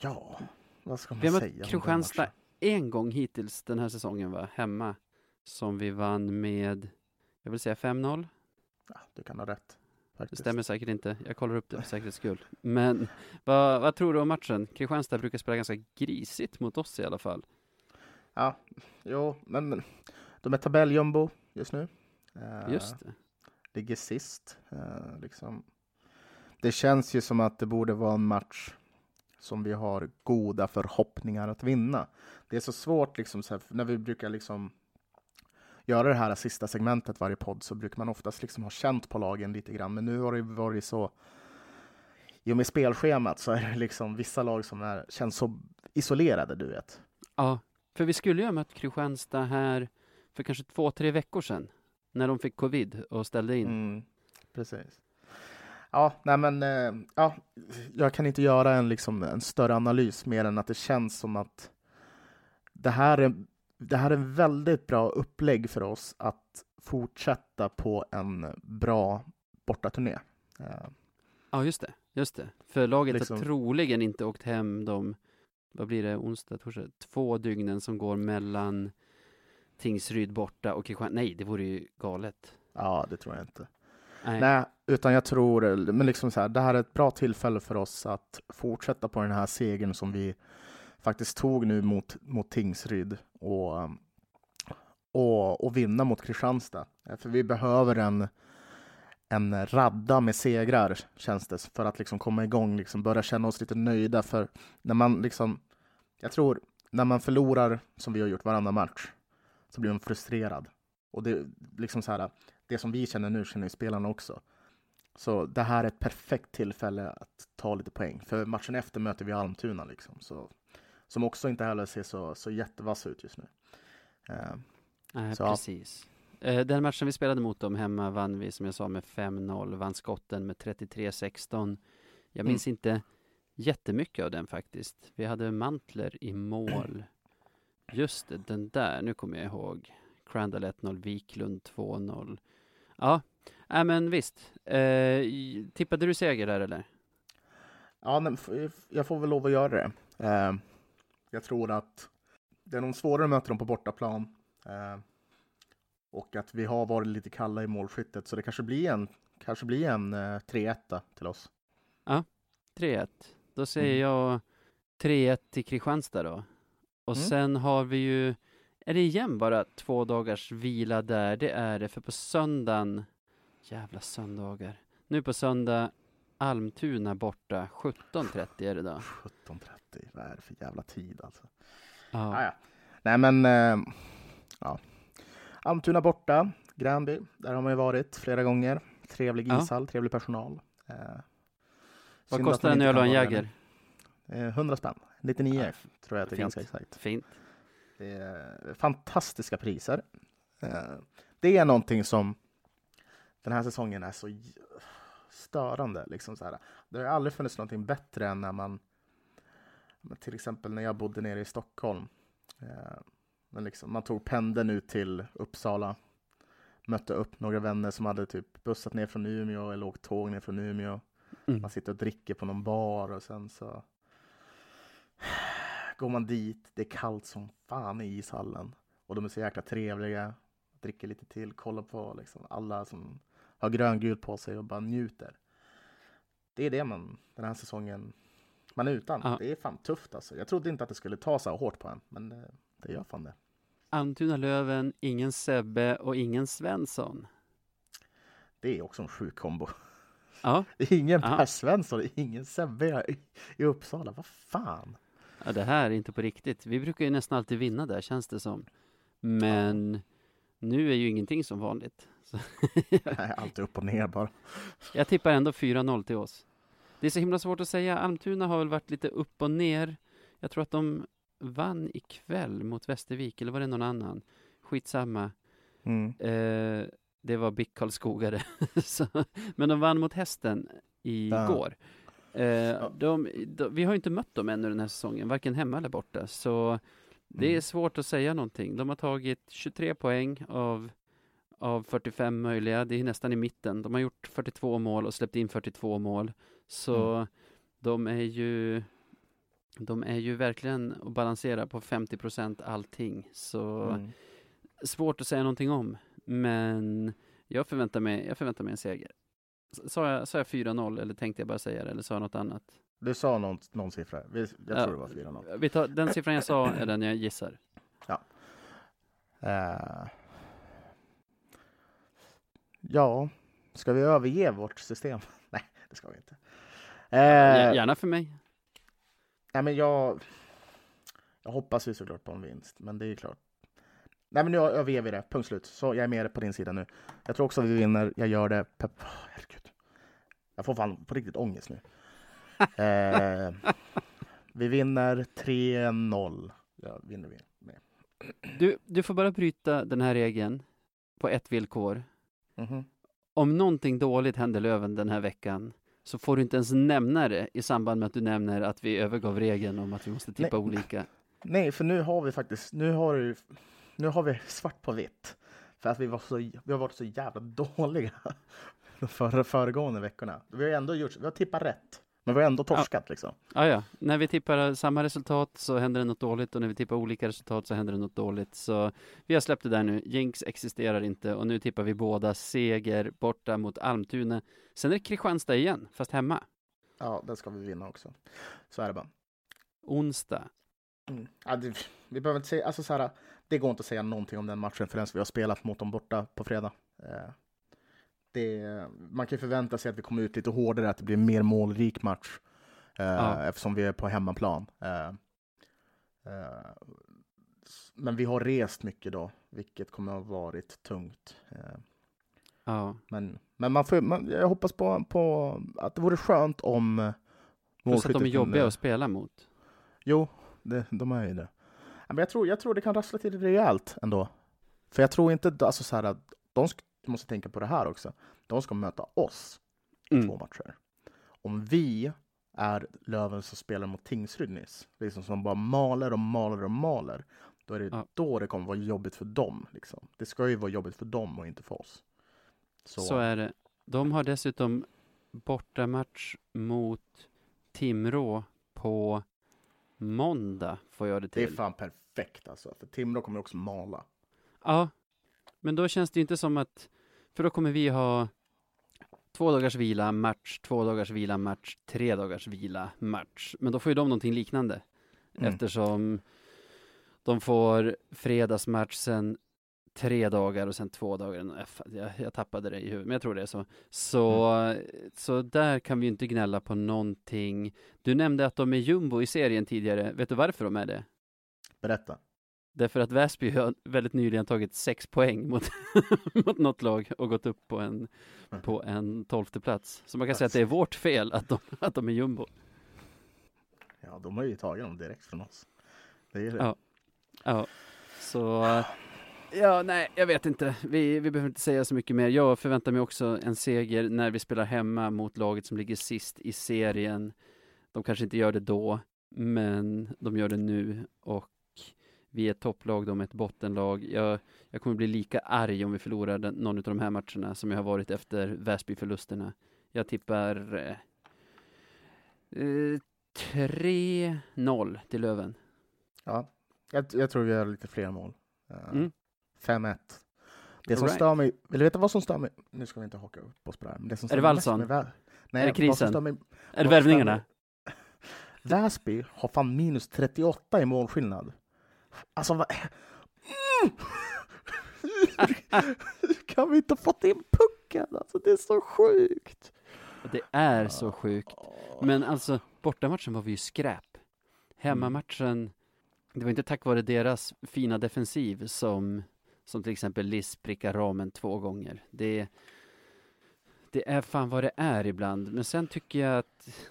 Ja, vad ska man Vi har säga? mött Kristianstad en gång hittills den här säsongen va, hemma. Som vi vann med, jag vill säga 5-0. Ja, du kan ha rätt. Det Faktiskt. stämmer säkert inte, jag kollar upp det för säkerhets skull. Men vad, vad tror du om matchen? Kristianstad brukar spela ganska grisigt mot oss i alla fall. Ja, jo, men de är tabelljumbo just nu. Eh, Just det. Ligger sist. Eh, liksom. Det känns ju som att det borde vara en match som vi har goda förhoppningar att vinna. Det är så svårt, liksom, så här, när vi brukar liksom göra det här sista segmentet varje podd så brukar man oftast liksom ha känt på lagen lite grann. Men nu har det varit så, i och med spelschemat så är det liksom vissa lag som är, känns så isolerade, du vet. Ja, för vi skulle ju ha mött Kristianstad här för kanske två, tre veckor sedan. När de fick covid och ställde in. Mm, precis. Ja, nej men eh, ja, jag kan inte göra en, liksom, en större analys mer än att det känns som att det här är, det här är en väldigt bra upplägg för oss att fortsätta på en bra bortaturné. Eh, Ja, just det. Just det. För laget Liksom- har troligen inte åkt hem de, vad blir det, onsdag, torsdag, två dygnen som går mellan Tingsryd borta och Kristianstad. Nej, det vore ju galet. ja, det tror jag inte. Nej. Nej, utan jag tror, men liksom så här, det här är ett bra tillfälle för oss att fortsätta på den här segern som vi faktiskt tog nu mot, mot Tingsryd och, och, och vinna mot Kristianstad. För vi behöver en, en radda med segrar, känns det, för att liksom komma igång, liksom börja känna oss lite nöjda. För när man liksom, jag tror, när man förlorar, som vi har gjort varannan match, så blir man frustrerad. Och det, liksom så här, det som vi känner nu känner ju spelarna också. Så det här är ett perfekt tillfälle att ta lite poäng. För matchen efter möter vi Almtuna, liksom, så, som också inte heller ser så, så jättevass ut just nu. Eh, Nej, Så, ja. precis. Eh, Den matchen vi spelade mot dem hemma vann vi som jag sa med 5-0, vann skotten med 33-16. Jag minns Mm. inte jättemycket av den faktiskt. Vi hade Mantler i mål. Just det, den där, nu kommer jag ihåg. Crandall 1-0, Wiklund 2-0. Ja, äh, men visst. Eh, tippade du seger där eller? ja, men jag får väl lov att göra det. Eh, jag tror att det är nog svårare att möta dem på bortaplan. Eh, och att vi har varit lite kalla i målskyttet, så det kanske blir en, kanske blir en eh, 3-1 till oss. 3-1. Då säger Mm. jag 3-1 till Kristianstad då. Och Mm. sen har vi ju, är det igen bara två dagars vila där? Det är det, för på söndagen, jävla söndagar. Nu på söndag, Almtuna borta, 17.30 är det då. 17.30, vad är det för jävla tid alltså? Ja. Ah, ja. Nej men, eh, ja. Almtuna borta, Gränby, där har man ju varit flera gånger. Trevlig Ja. ishall, trevlig personal. Eh, Vad kostar en öl och en Jäger? nu. Eh, 100 spänn, 99 Ja, tror jag att det är fint. ganska exakt. Fint. Fantastiska priser. Eh, det är någonting som den här säsongen är så störande. Liksom så här. Det har aldrig funnits någonting bättre än när man, till exempel när jag bodde nere i Stockholm. Eh, men liksom, man tog pendeln ut till Uppsala, mötte upp några vänner som hade typ bussat ner från Umeå eller åkt tåg ner från Umeå. Mm. Man sitter och dricker på någon bar och sen så går man dit. Det är kallt som fan i ishallen och de är så jäkla trevliga. Dricker lite till, kollar på liksom alla som har gröngult på sig och bara njuter. Det är det man den här säsongen man är utan. Ja. Det är fan tufft alltså. Jag trodde inte att det skulle ta så här hårt på en, men det, det gör fan det. Almtuna-Löven, ingen Sebbe och ingen Svensson. Det är också en sjuk kombo. Ja, ingen. Per Svensson, ingen Sebbe i, i Uppsala. Vad fan? Ja, det här är inte på riktigt. Vi brukar ju nästan alltid vinna där, känns det som. Men nu är ju ingenting som vanligt. Nej, Allt upp och ner bara. jag tippar ändå 4-0 till oss. Det är så himla svårt att säga. Almtuna har väl varit lite upp och ner. Jag tror att de vann ikväll mot Västervik, eller var det någon annan? Skitsamma. Mm. Eh, det var BIK Karlskogare. Så, men de vann mot hästen igår. Eh, de, de, vi har ju inte mött dem ännu den här säsongen, varken hemma eller borta. Så det är Mm. svårt att säga någonting. De har tagit 23 poäng av, av 45 möjliga. Det är nästan i mitten. De har gjort 42 mål och släppt in 42 mål. Så Mm. de är ju de är ju verkligen att balansera på 50 procent allting. Så Mm. svårt att säga någonting om. Men jag förväntar mig, jag förväntar mig en seger. Sa jag, sa jag 4-0 eller tänkte jag bara säga det eller sa jag något annat? Du sa någon, någon siffra. Vi- Jag Ja. tror det var 4-0. Vi tar, den siffran jag sa är den jag gissar. Eh, ja, ska vi överge vårt system? Nej, det ska vi inte. Eh, Gärna för mig. nej, men jag, jag hoppas ju såklart på en vinst, men det är klart. Nej, men nu överger vi det. Punkt slut. Så jag är med på din sida nu. Jag tror också att vi vinner. Jag gör det. Pep. Oh, herregud. Jag får fan på riktigt ångest nu. Eh, vi vinner 3-0. Ja, vinner vi med. Du, du får bara bryta den här regeln på ett villkor. Mhm. Om någonting dåligt händer Löven den här veckan så får du inte ens nämna det i samband med att du nämner att vi övergav regeln om att vi måste tippa Nej. olika. Nej, för nu har vi faktiskt, nu har, du, nu har vi svart på vitt. För att vi, var så, vi har varit så jävla dåliga de förra, föregående veckorna. Vi har ändå gjort, vi har tippat rätt. Men vi har ändå torskat liksom. Ah, ja, när vi tippar samma resultat så händer det något dåligt och när vi tippar olika resultat så händer det något dåligt. Så vi har släppt det där nu. Jinx existerar inte och nu tippar vi båda seger borta mot Almtuna. Sen är det Kristianstad igen, fast hemma. Ja, den ska vi vinna också. Så är det bara. Onsdag. Mm. Ja, det, vi behöver inte säga, alltså så här, det går inte att säga någonting om den matchen förrän vi har spelat mot dem borta på fredag. Eh, det, man kan ju förvänta sig att vi kommer ut lite hårdare, att det blir en mer målrik match. Eh, Ja. Eftersom vi är på hemmaplan. Eh, men vi har rest mycket då, vilket kommer att ha varit tungt. Ja, men men man får, man, jag hoppas på, på att det vore skönt om eh, plus att de är målskyttet jobbiga att spela mot. Jo, det, de är ju det. Men jag, tror, jag tror det kan rassla till rejält ändå. För jag tror inte, alltså så här, att de måste tänka på det här också. De ska möta oss i Mm. två matcher. Om vi är Löven som spelar mot Tingsryd nyss, liksom som bara maler och maler och maler, då är det Ja. då det kommer vara jobbigt för dem. Liksom. Det ska ju vara jobbigt för dem och inte för oss. Så, Så är det. De har dessutom bortamatch mot Timrå på måndag, får jag det det är till. fan perfekt alltså, för Timrå kommer också mala. Ja, men då känns det inte som att, för då kommer vi ha två dagars vila, match, två dagars vila, match, tre dagars vila, match. Men då får ju de någonting liknande. Mm. Eftersom de får fredagsmatch, sen tre dagar och sen två dagar. Jag, jag tappade det i huvudet, men jag tror det är så. Så, så där kan vi ju inte gnälla på någonting. Du nämnde att de är jumbo i serien tidigare. Vet du varför de är det? Berätta. Därför att Väsby har väldigt nyligen tagit sex poäng mot, mot något lag och gått upp på en, på en tolfte plats. Så man kan säga att det är vårt fel att de, att de är jumbo. Ja, de har ju tagit dem direkt från oss. Det är det. Ja. Ja, så ja, nej, jag vet inte. Vi, vi behöver inte säga så mycket mer. Jag förväntar mig också en seger när vi spelar hemma mot laget som ligger sist i serien. De kanske inte gör det då, men de gör det nu och vi är ett topplag, de är ett bottenlag. Jag, jag kommer bli lika arg om vi förlorar den, någon av de här matcherna som jag har varit efter Väsby-förlusterna. Jag tippar eh, eh, 3-0 till Löven. Ja, jag, jag tror vi gör lite fler mål. Uh, Mm. 5-1. Det som Alright. stör mig, vill du veta vad som stör mig? Nu ska vi inte haka upp oss på det här. Men det som Är det Wallson? med Vä- Nej, Är det krisen? mig- Är det värvningarna? Väsby har fan minus 38 i målskillnad. Alltså, vad... Hur kan vi inte ha fått in pucken? Alltså det är så sjukt. Det är så sjukt. Men alltså, bortamatchen var vi ju skräp. Hemmamatchen, det var inte tack vare deras fina defensiv som, som till exempel Liss prickar ramen två gånger. Det, det är fan vad det är ibland. Men sen tycker jag att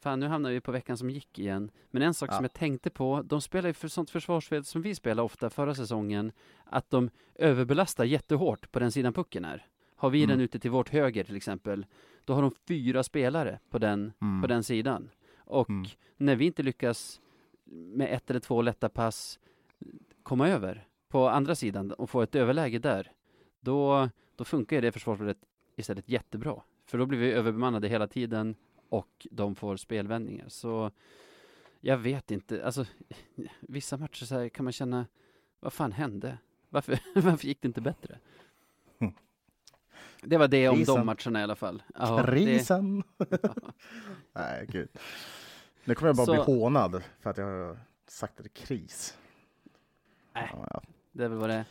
Fan, nu hamnar vi på veckan som gick igen. Men en sak Ja. som jag tänkte på, de spelar ju för sånt försvarsspel som vi spelade ofta förra säsongen, att de överbelastar jättehårt på den sidan pucken är. Har vi Mm. den ute till vårt höger till exempel, då har de fyra spelare på den, Mm. på den sidan. Och Mm. när vi inte lyckas med ett eller två lätta pass komma över på andra sidan och få ett överläge där, då, då funkar ju det försvarsspelet istället jättebra. För då blir vi överbemannade hela tiden och de får spelvändningar. Så jag vet inte, alltså vissa matcher så kan man känna, vad fan hände? Varför, varför gick det inte bättre? Mm. Det var det om Krisen. de matcherna i alla fall. Ja, det, Krisen! Nej, gud. Nu kommer jag bara Så- bli hånad för att jag har sagt att det är kris. Äh. Ja, det är väl vad det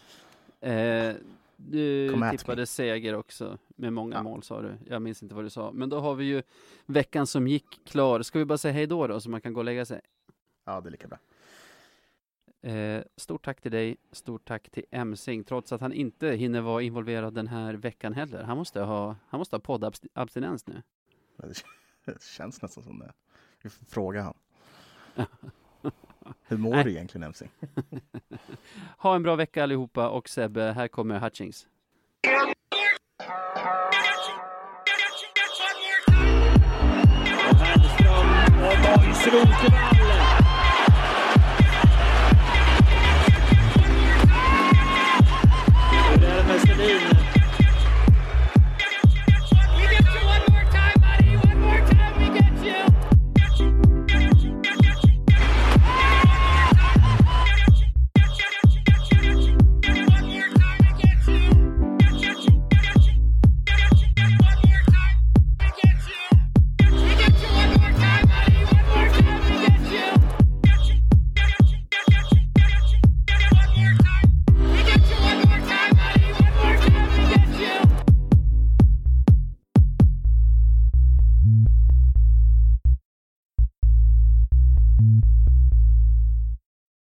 är. Eh, du Come tippade seger också med många Ja. mål sa du. Jag minns inte vad du sa. Men då har vi ju veckan som gick klar. Ska vi bara säga hej då då så man kan gå och lägga sig? ja, det är lika bra. Eh, stort tack till dig, stort tack till Emsing, trots att han inte hinner vara involverad den här veckan heller. Han måste ha, han måste ha poddabstinens nu. Det det känns nästan som det. Vi får fråga han. Hur mår du egentligen MC? ha en bra vecka allihopa och Sebbe, här kommer Hutchings. Selin